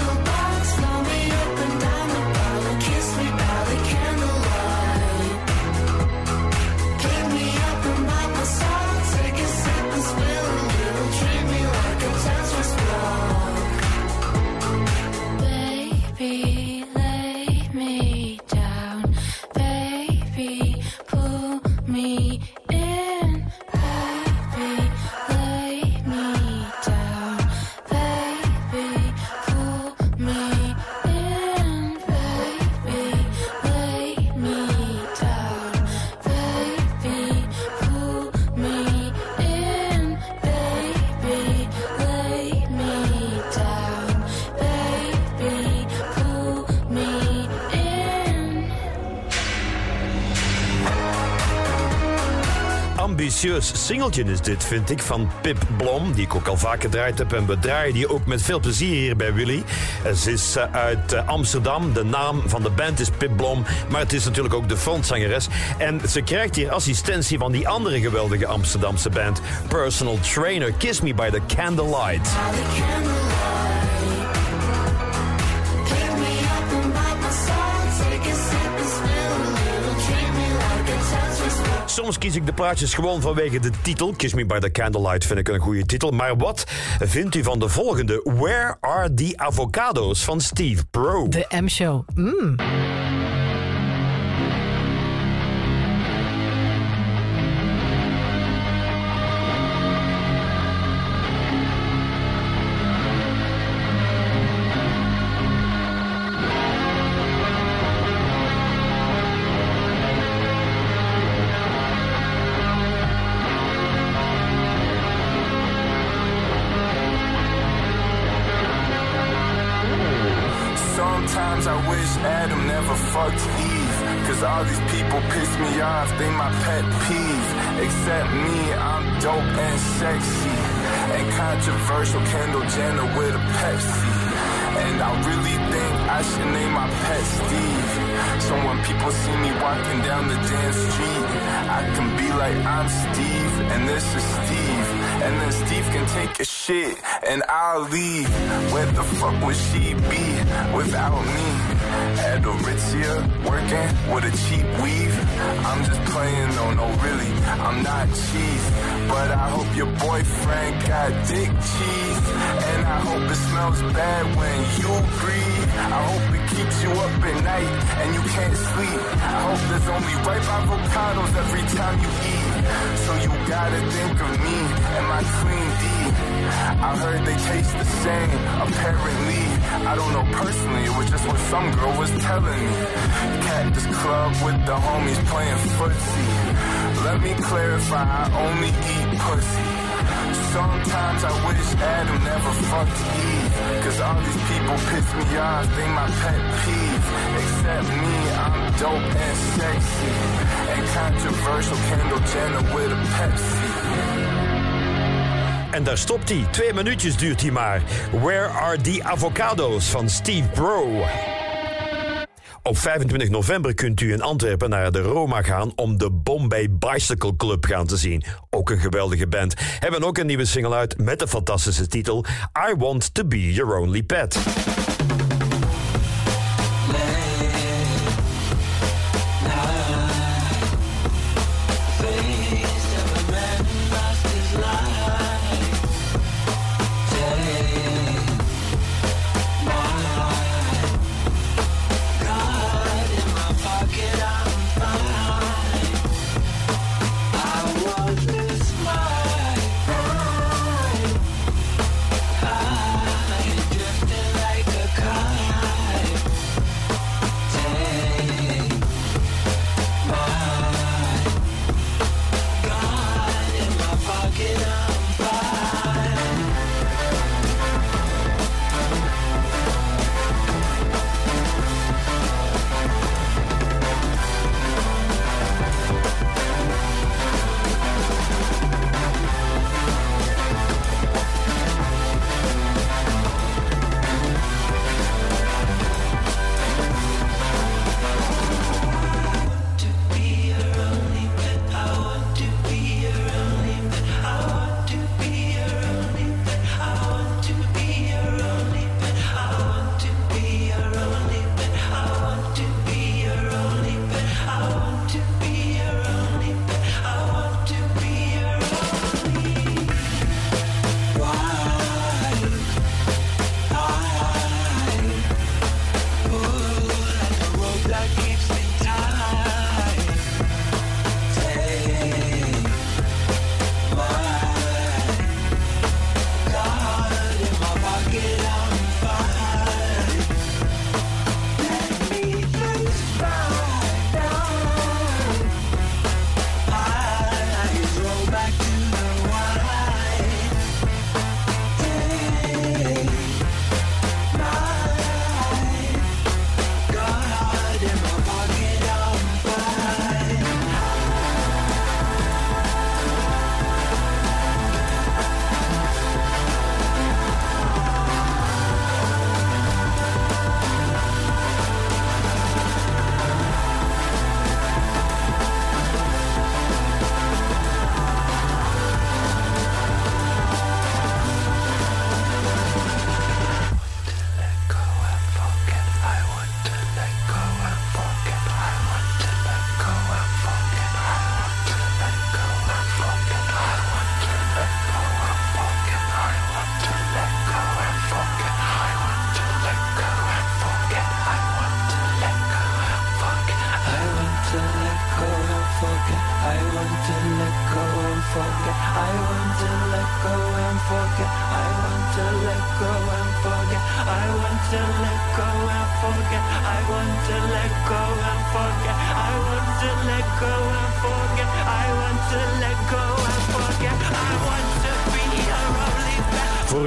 Ambitieus singeltje is dit, vind ik, van Pip Blom, die ik ook al vaak gedraaid heb. En we draaien die ook met veel plezier hier bij Willy. Eh, Ze is eh, uit eh, Amsterdam. De naam van de band is Pip Blom, maar het is natuurlijk ook de frontzangeres. En ze krijgt hier assistentie van die andere geweldige Amsterdamse band, Personal Trainer, Kiss Me by the Candlelight. Pick Soms kies ik de plaatjes gewoon vanwege de titel. Kiss Me by the Candlelight vind ik een goede titel. Maar wat vindt u van de volgende? Where are the avocados van Steve Pro? De M-show. Mm. Fuck would she be without me? At Aritzia, working with a cheap weave. I'm just playing, no, no, really, I'm not cheese. But I hope your boyfriend got dick cheese. And I hope it smells bad when you breathe. I hope it keeps you up at night and you can't sleep. I hope there's only ripe avocados every time you eat. So you gotta think of me and my D. I heard they taste the same, apparently. I don't know personally, it was just what some girl was telling me. Cactus Club with the homies playing footsie. Let me clarify, I only eat pussy. Sometimes I wish Adam never fucked Eve. Cause all these people piss me off, they my pet peeve. Except me, I'm dope and sexy. And controversial Kendall Jenner with a Pepsi. En daar stopt hij. Twee minuutjes duurt hij maar. Where are the avocados van Steve Bro? Op 25 november kunt u in Antwerpen naar de Roma gaan om de Bombay Bicycle Club gaan te zien. Ook een geweldige band. Hebben ook een nieuwe single uit met de fantastische titel I Want to Be Your Only Pet.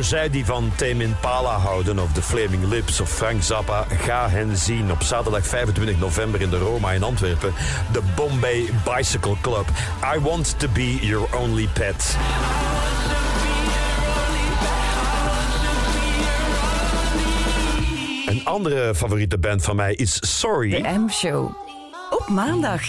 Zij die van Tame Impala houden of The Flaming Lips of Frank Zappa, ga hen zien op zaterdag 25 november in de Roma in Antwerpen. De Bombay Bicycle Club. I want to be your only pet. Een andere favoriete band van mij is Sorry. De M-show. Op maandag.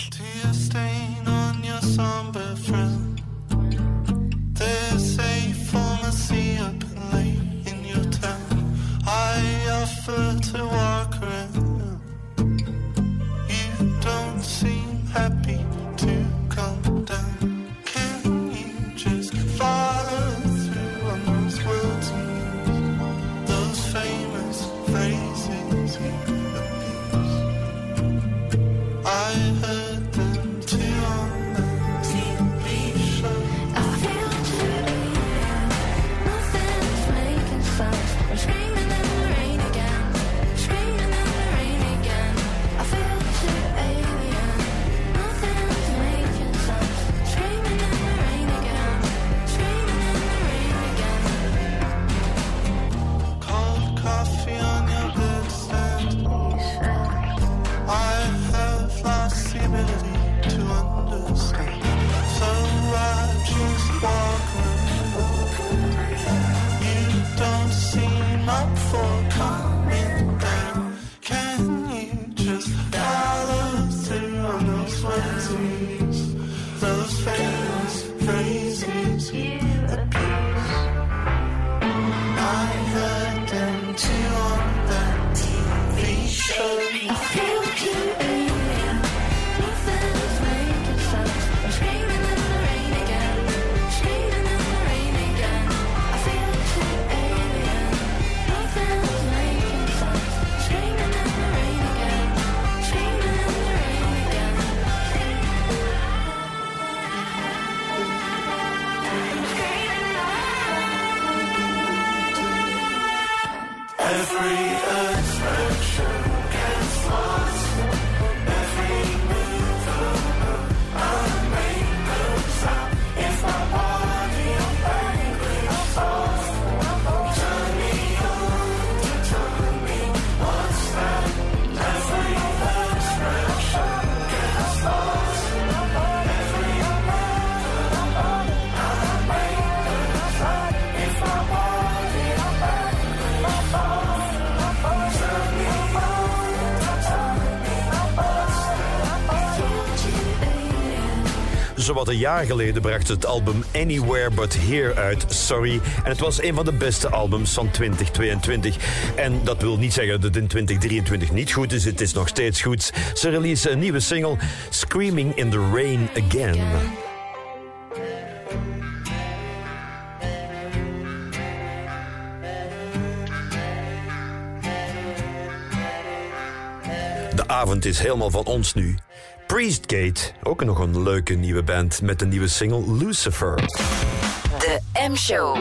Een jaar geleden bracht het album Anywhere But Here uit, Sorry. En het was een van de beste albums van 2022. En dat wil niet zeggen dat het in 2023 niet goed is. Het is nog steeds goed. Ze release een nieuwe single, Screaming in the Rain Again. De avond is helemaal van ons nu. Priestgate, ook nog een leuke nieuwe band met een nieuwe single Lucifer. De M-show.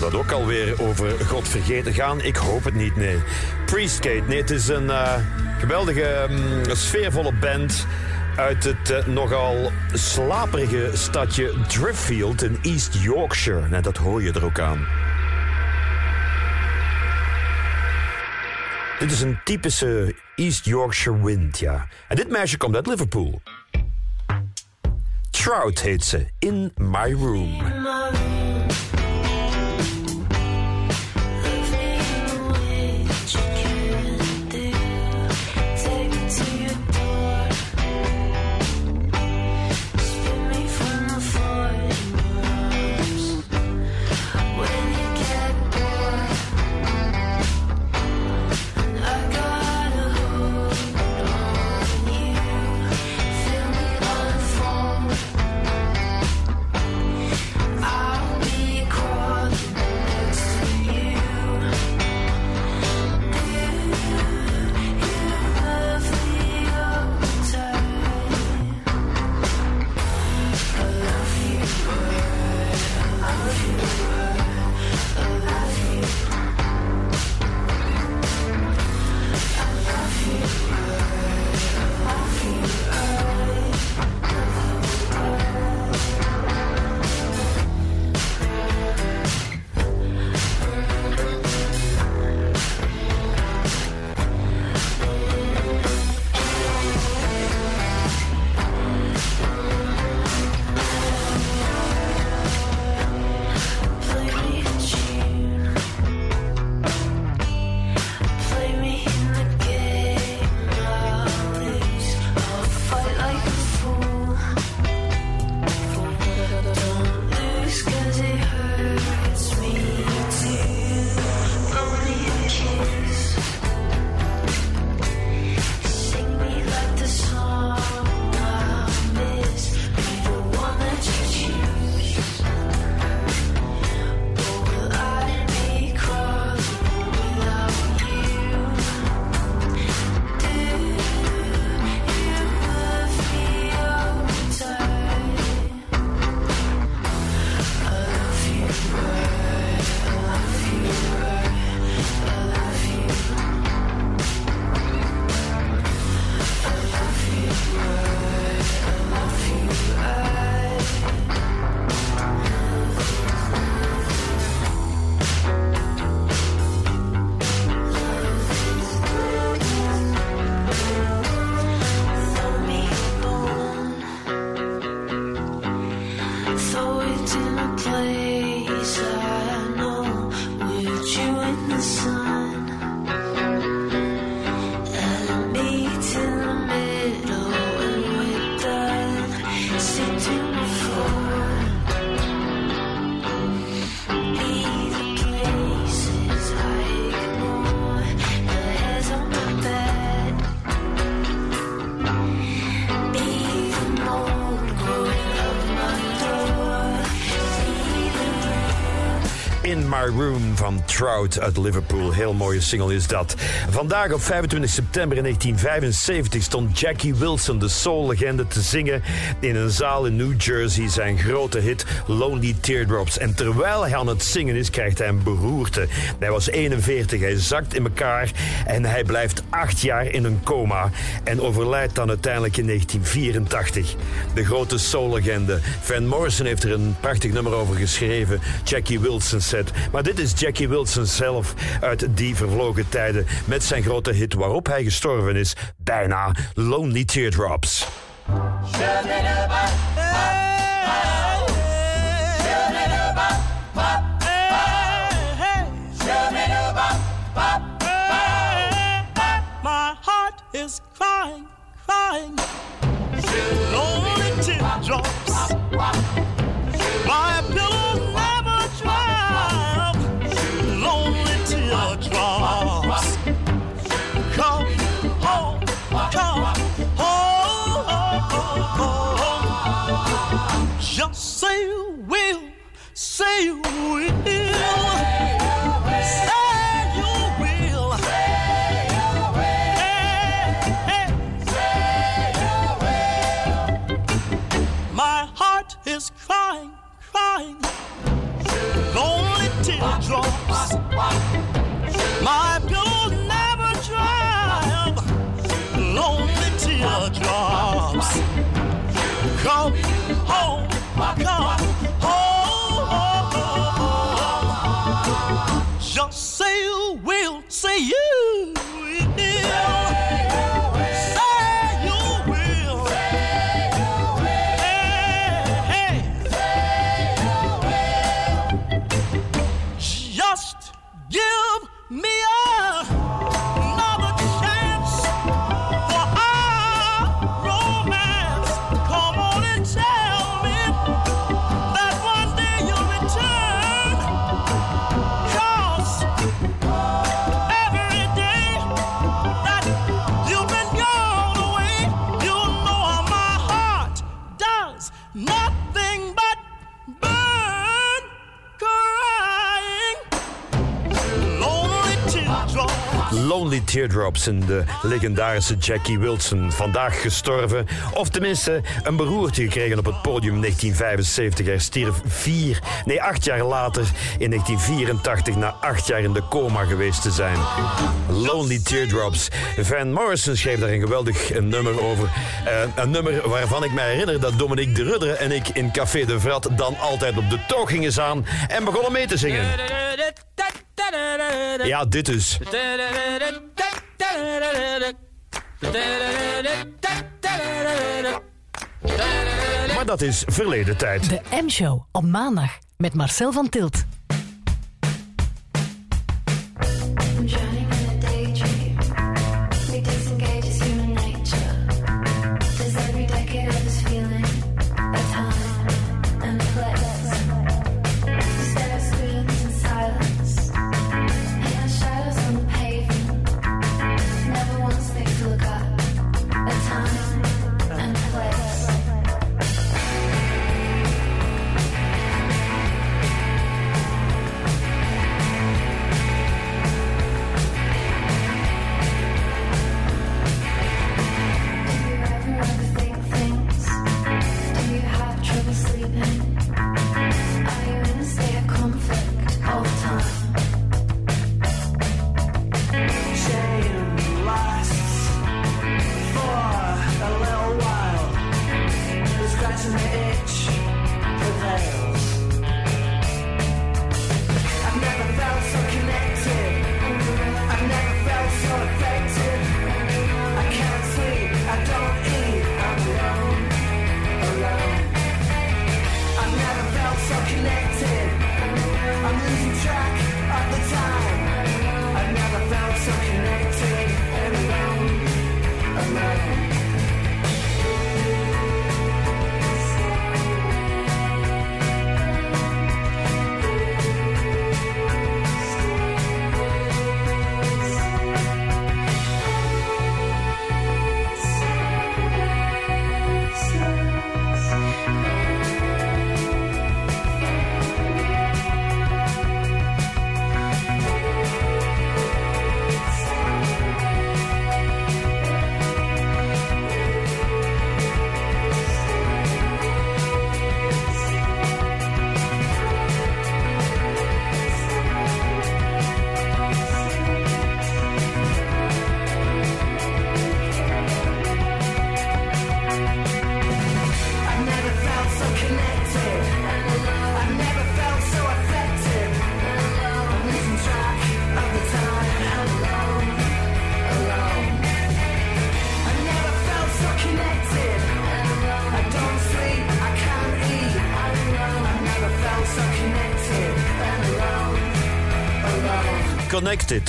Dat ook alweer over God vergeten gaan? Ik hoop het niet, nee. Priestgate, nee, het is een eh, geweldige, mm, sfeervolle band uit het eh, nogal slaperige stadje Driffield in East Yorkshire. Nou, dat hoor je er ook aan. Dit is een typische East Yorkshire wind, ja. En dit meisje komt uit Liverpool. Trout heet ze, In My Room. Room van Trout uit Liverpool. Heel mooie single is dat. Vandaag op 25 september in 1975 stond Jackie Wilson, de soul-legende, te zingen in een zaal in New Jersey zijn grote hit Lonely Teardrops. En terwijl hij aan het zingen is, krijgt hij een beroerte. Hij was 41, hij zakt in elkaar en hij blijft acht jaar in een coma en overlijdt dan uiteindelijk in 1984. De grote soul-legende. Van Morrison heeft er een prachtig nummer over geschreven. Jackie Wilson set. Maar dit is Jackie Wilson zelf uit die vervlogen tijden met zijn grote hit waarop hij gestorven is. Bijna Lonely Teardrops. De legendarische Jackie Wilson. Vandaag gestorven, of tenminste een beroerte gekregen op het podium in 1975. Hij stierf vier, nee acht jaar later in 1984 na acht jaar in de coma geweest te zijn. Lonely Teardrops. Van Morrison schreef daar een geweldig eh, nummer over. Eh, een nummer waarvan ik mij herinner dat Dominique de Rudder en ik in Café de Vrat dan altijd op de toog gingen staan en begonnen mee te zingen. Ja, dit dus. Maar dat is verleden tijd. De M-show op maandag met Marcel van Tilt.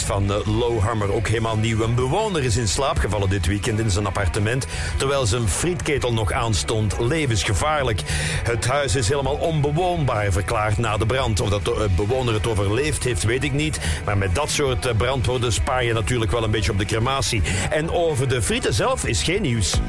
Van eh, Low Hammer, ook helemaal nieuw. Een bewoner is in slaap gevallen dit weekend in zijn appartement... terwijl zijn frietketel nog aanstond. Levensgevaarlijk. Het huis is helemaal onbewoonbaar verklaard na de brand. Of dat de bewoner het overleefd heeft, weet ik niet. Maar met dat soort eh, brandwoorden spaar je natuurlijk wel een beetje op de crematie. En over de frieten zelf is geen nieuws.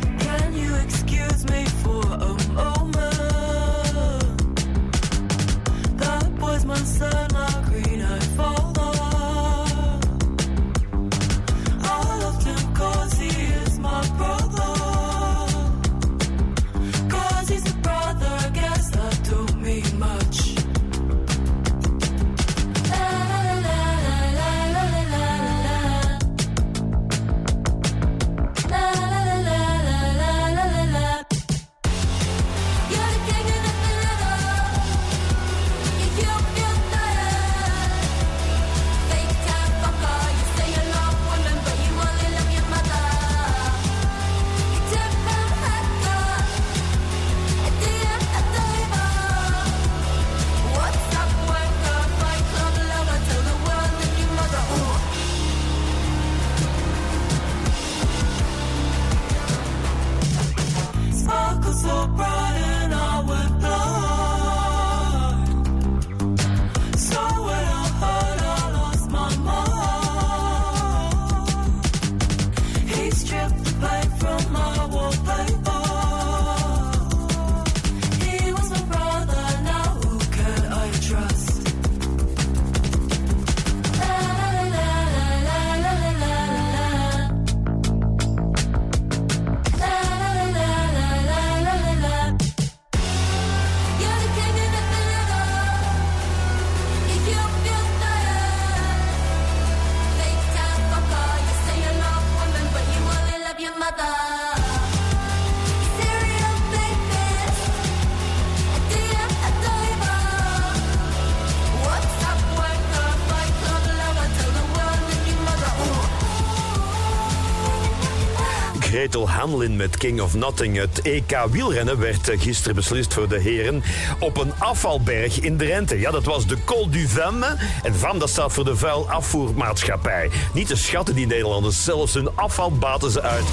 Hanlin met King of Nothing. Het EK wielrennen werd eh, gisteren beslist voor de heren op een afvalberg in Drenthe. Ja, dat was de Col du Vemme. En VAM dat staat voor de vuilafvoermaatschappij. Niet te schatten die Nederlanders, zelfs hun afval baten ze uit.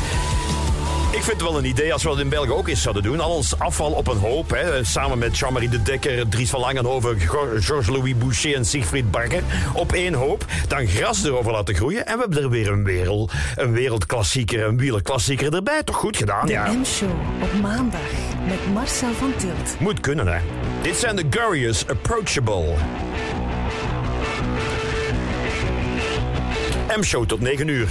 Ik vind het wel een idee als we dat in België ook eens zouden doen. Al ons afval op een hoop, hè, samen met Jean-Marie de Dekker, Dries van Langenhoven, Georges-Louis Boucher en Siegfried Bakker. Op één hoop. Dan gras erover laten groeien. En we hebben er weer een, wereld, een wereldklassieker, een wielerklassieker erbij. Toch goed gedaan, De ja. M-show op maandag met Marcel van Tilt. Moet kunnen, hè. Dit zijn de Gurriers Approachable. M-show tot 9 uur.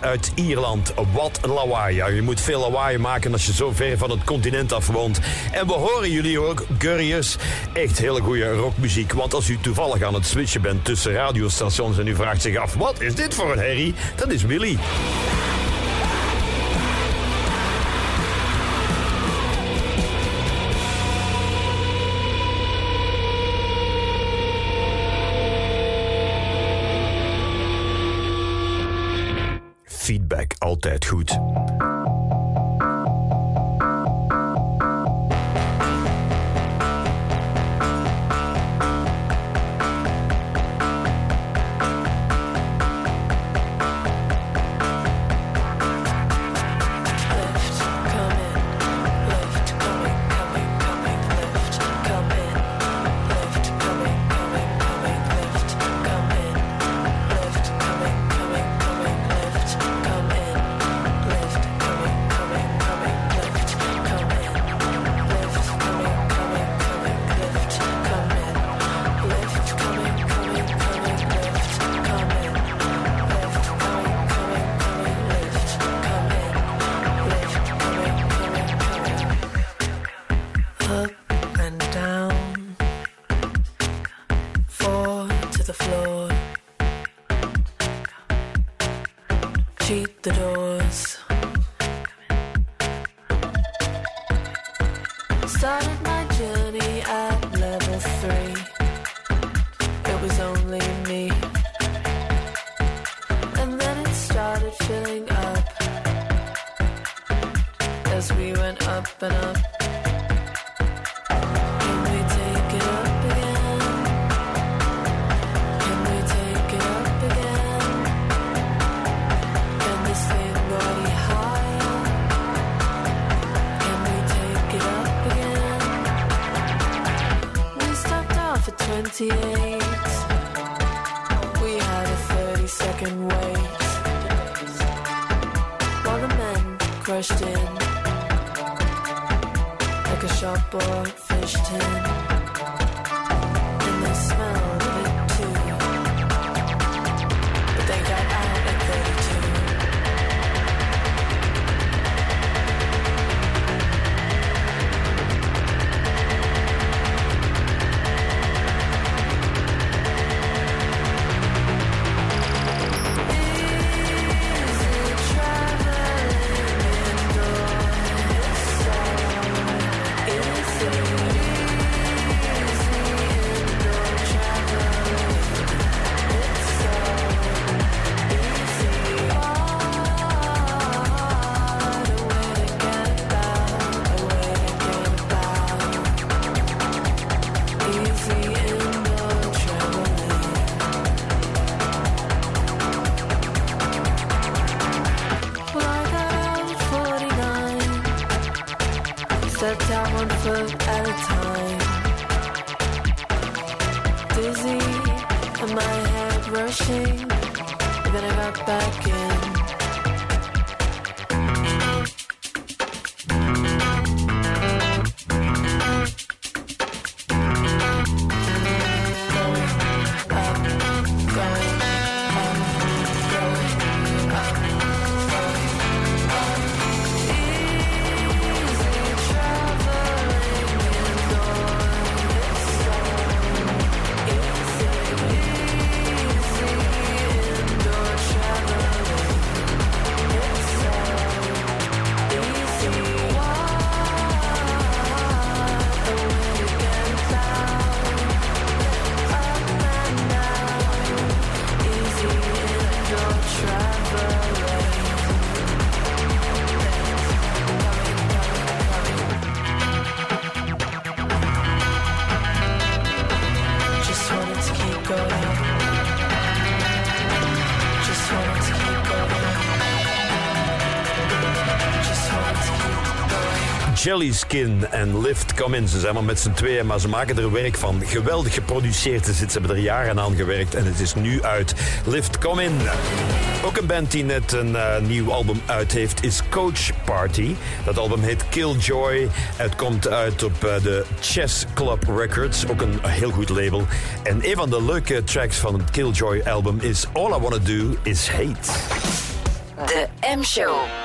Uit Ierland. Wat lawaai. Ja, je moet veel lawaai maken als je zo ver van het continent af woont. En we horen jullie ook, Couriers. Echt hele goede rockmuziek. Want als u toevallig aan het switchen bent tussen radiostations en u vraagt zich af... wat is dit voor een herrie? Dat is Willy. Altijd goed. We went up and up. Can we take it up again? Can we take it up again? Can? Can we take it up again? We stopped off at 28. We had a 30 second wait. While the men crushed in a shop or fish tin. Jellyskin en Lift Come In. Ze zijn maar met z'n tweeën, maar ze maken er werk van. Geweldig geproduceerd. Ze hebben er jaren aan gewerkt en het is nu uit. Lift Come In. Ook een band die net een eh, nieuw album uit heeft is Coach Party. Dat album heet Killjoy. Het komt uit op eh, de Chess Club Records. Ook een heel goed label. En een van de leuke tracks van het Killjoy album is All I Wanna Do Is Hate. De M-show.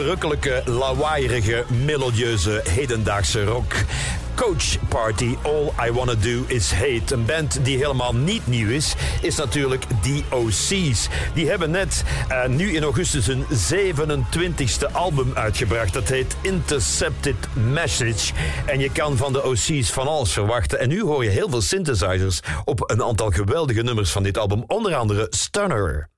Verrukkelijke, lawaaierige, melodieuze, hedendaagse rock. Coach Party, All I Wanna Do Is Hate. Een band die helemaal niet nieuw is, is natuurlijk The OC's. Die hebben net uh, nu in augustus hun 27e album uitgebracht. Dat heet Intercepted Message. En je kan van de OC's van alles verwachten. En nu hoor je heel veel synthesizers op een aantal geweldige nummers van dit album. Onder andere Stunner.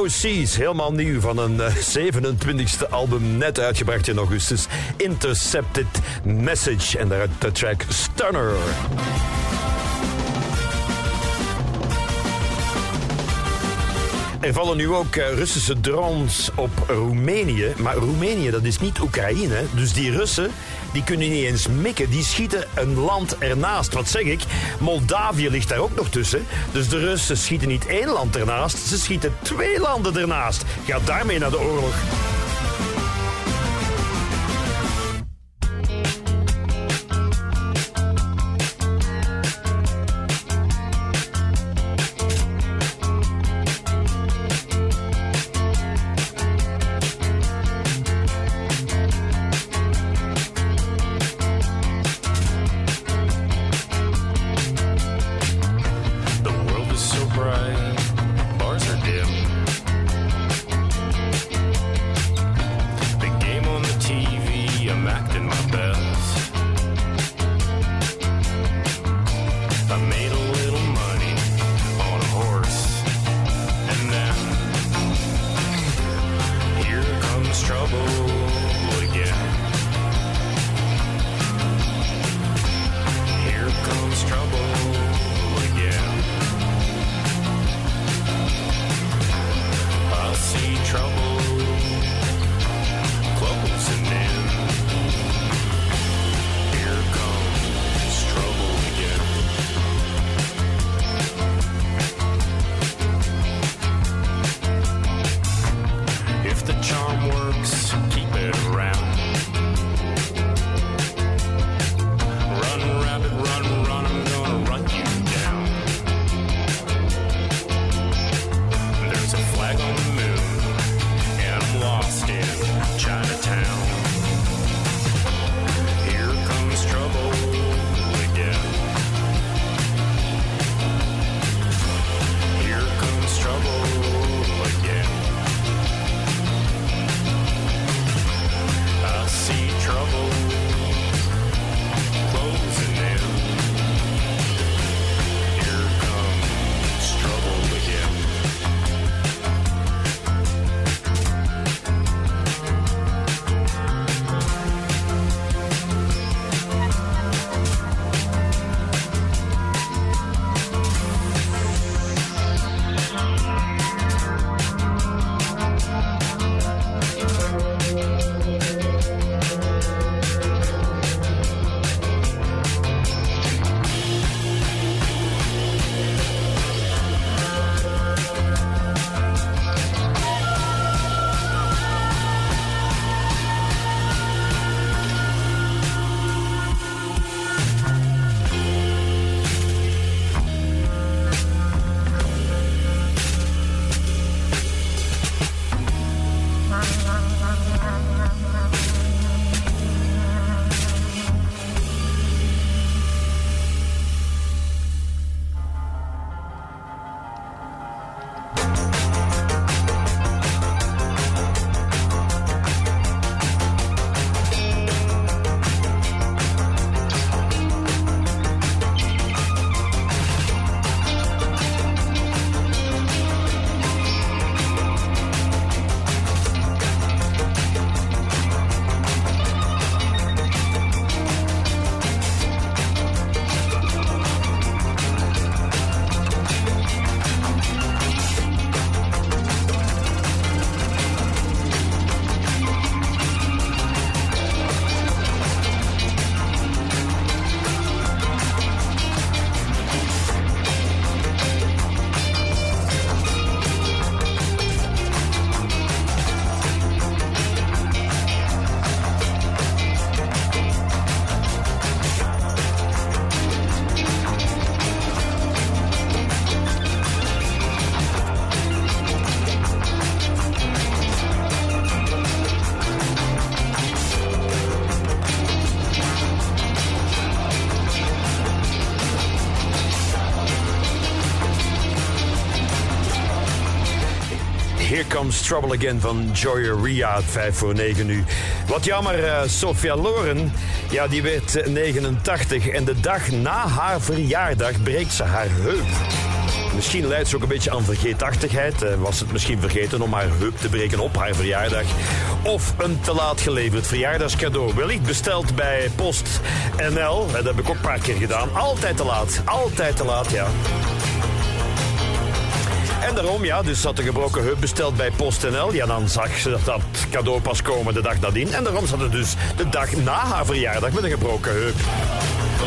VOC's, helemaal nieuw van een eh, 27e album, net uitgebracht in augustus. Intercepted Message en daaruit de track Stunner. Er vallen nu ook eh, Russische drones op Roemenië. Maar Roemenië, dat is niet Oekraïne. Dus die Russen, die kunnen niet eens mikken. Die schieten een land ernaast. Wat zeg ik? Moldavië ligt daar ook nog tussen. Dus de Russen schieten niet één land ernaast. Ze schieten twee landen ernaast. Gaat daarmee naar de oorlog. Trouble Again van Joy Riyadh, 5 voor 9 nu. Wat jammer, eh, Sophia Loren, ja, die werd eh, 89 en de dag na haar verjaardag breekt ze haar heup. Misschien leidt ze ook een beetje aan vergeetachtigheid. Eh, was het misschien vergeten om haar heup te breken op haar verjaardag. Of een te laat geleverd verjaardagscadeau. Wellicht besteld bij Post NL. Dat heb ik ook een paar keer gedaan. Altijd te laat. Altijd te laat, ja. En daarom, ja, dus had de gebroken heup besteld bij PostNL. Ja, dan zag ze dat, cadeau pas komen de dag nadien. En daarom zat ze dus de dag na haar verjaardag met een gebroken heup.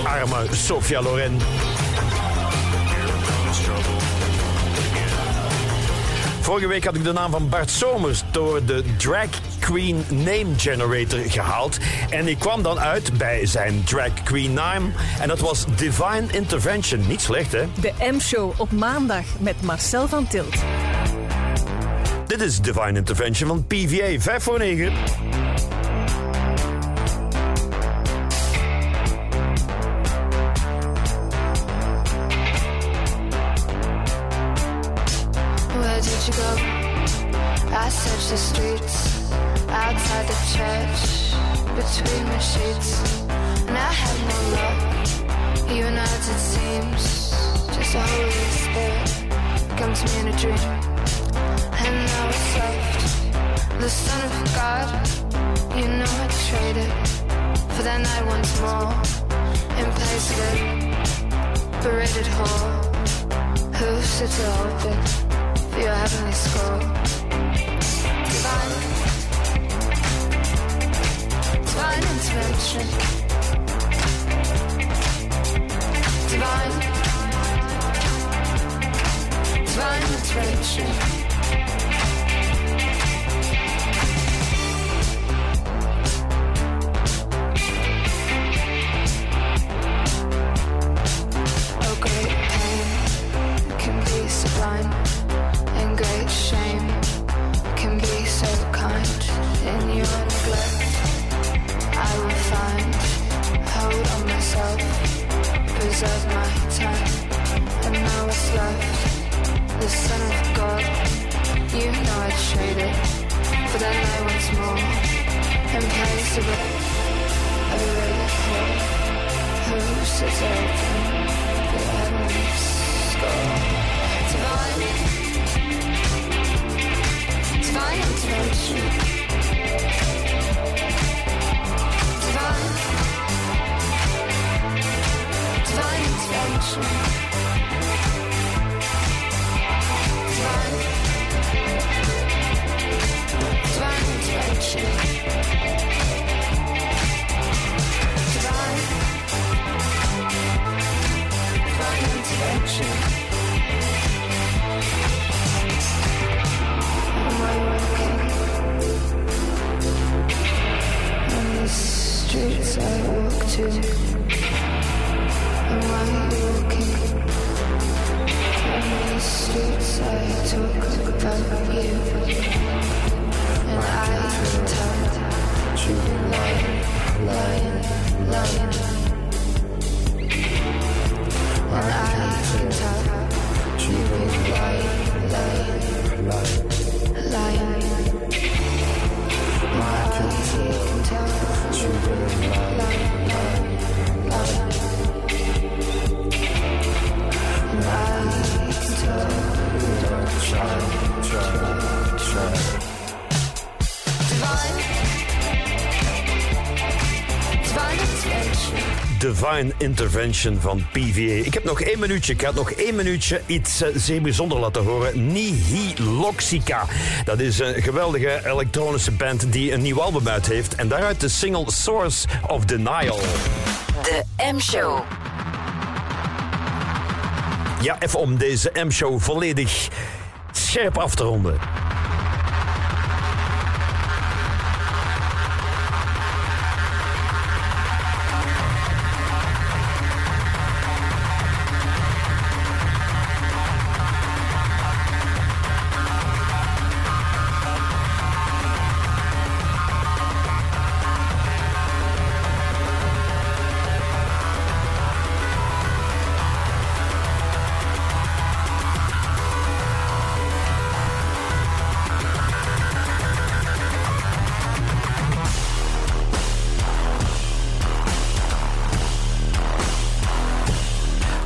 Arme Sofia Loren. Vorige week had ik de naam van Bart Somers door de Drag Queen Name Generator gehaald. En ik kwam dan uit bij zijn Drag Queen Name. En dat was Divine Intervention. Niet slecht, hè? De M-show op maandag met Marcel van Tilt. Dit is Divine Intervention van PVA 5 divine Divine Intervention van PVA. Ik heb nog één minuutje. Ik ga nog één minuutje iets eh, zeer bijzonder laten horen. Nihiloxica. Dat is een geweldige elektronische band die een nieuw album uit heeft. En daaruit de single Source of Denial. De M-show. Ja, even om deze M-show volledig scherp af te ronden.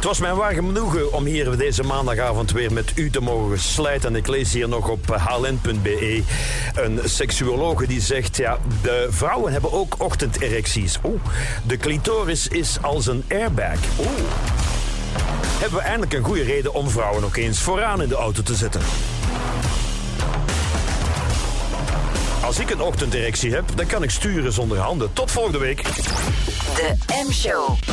Was mijn waar genoegen om hier deze maandagavond weer met u te mogen slijten. En ik lees hier nog op hln.be een seksuologe die zegt... ja, de vrouwen hebben ook ochtenderecties. Oeh, de clitoris is als een airbag. Oeh. Hebben we eindelijk een goede reden om vrouwen ook eens vooraan in de auto te zetten. Als ik een ochtenderectie heb, dan kan ik sturen zonder handen. Tot volgende week. De M-show.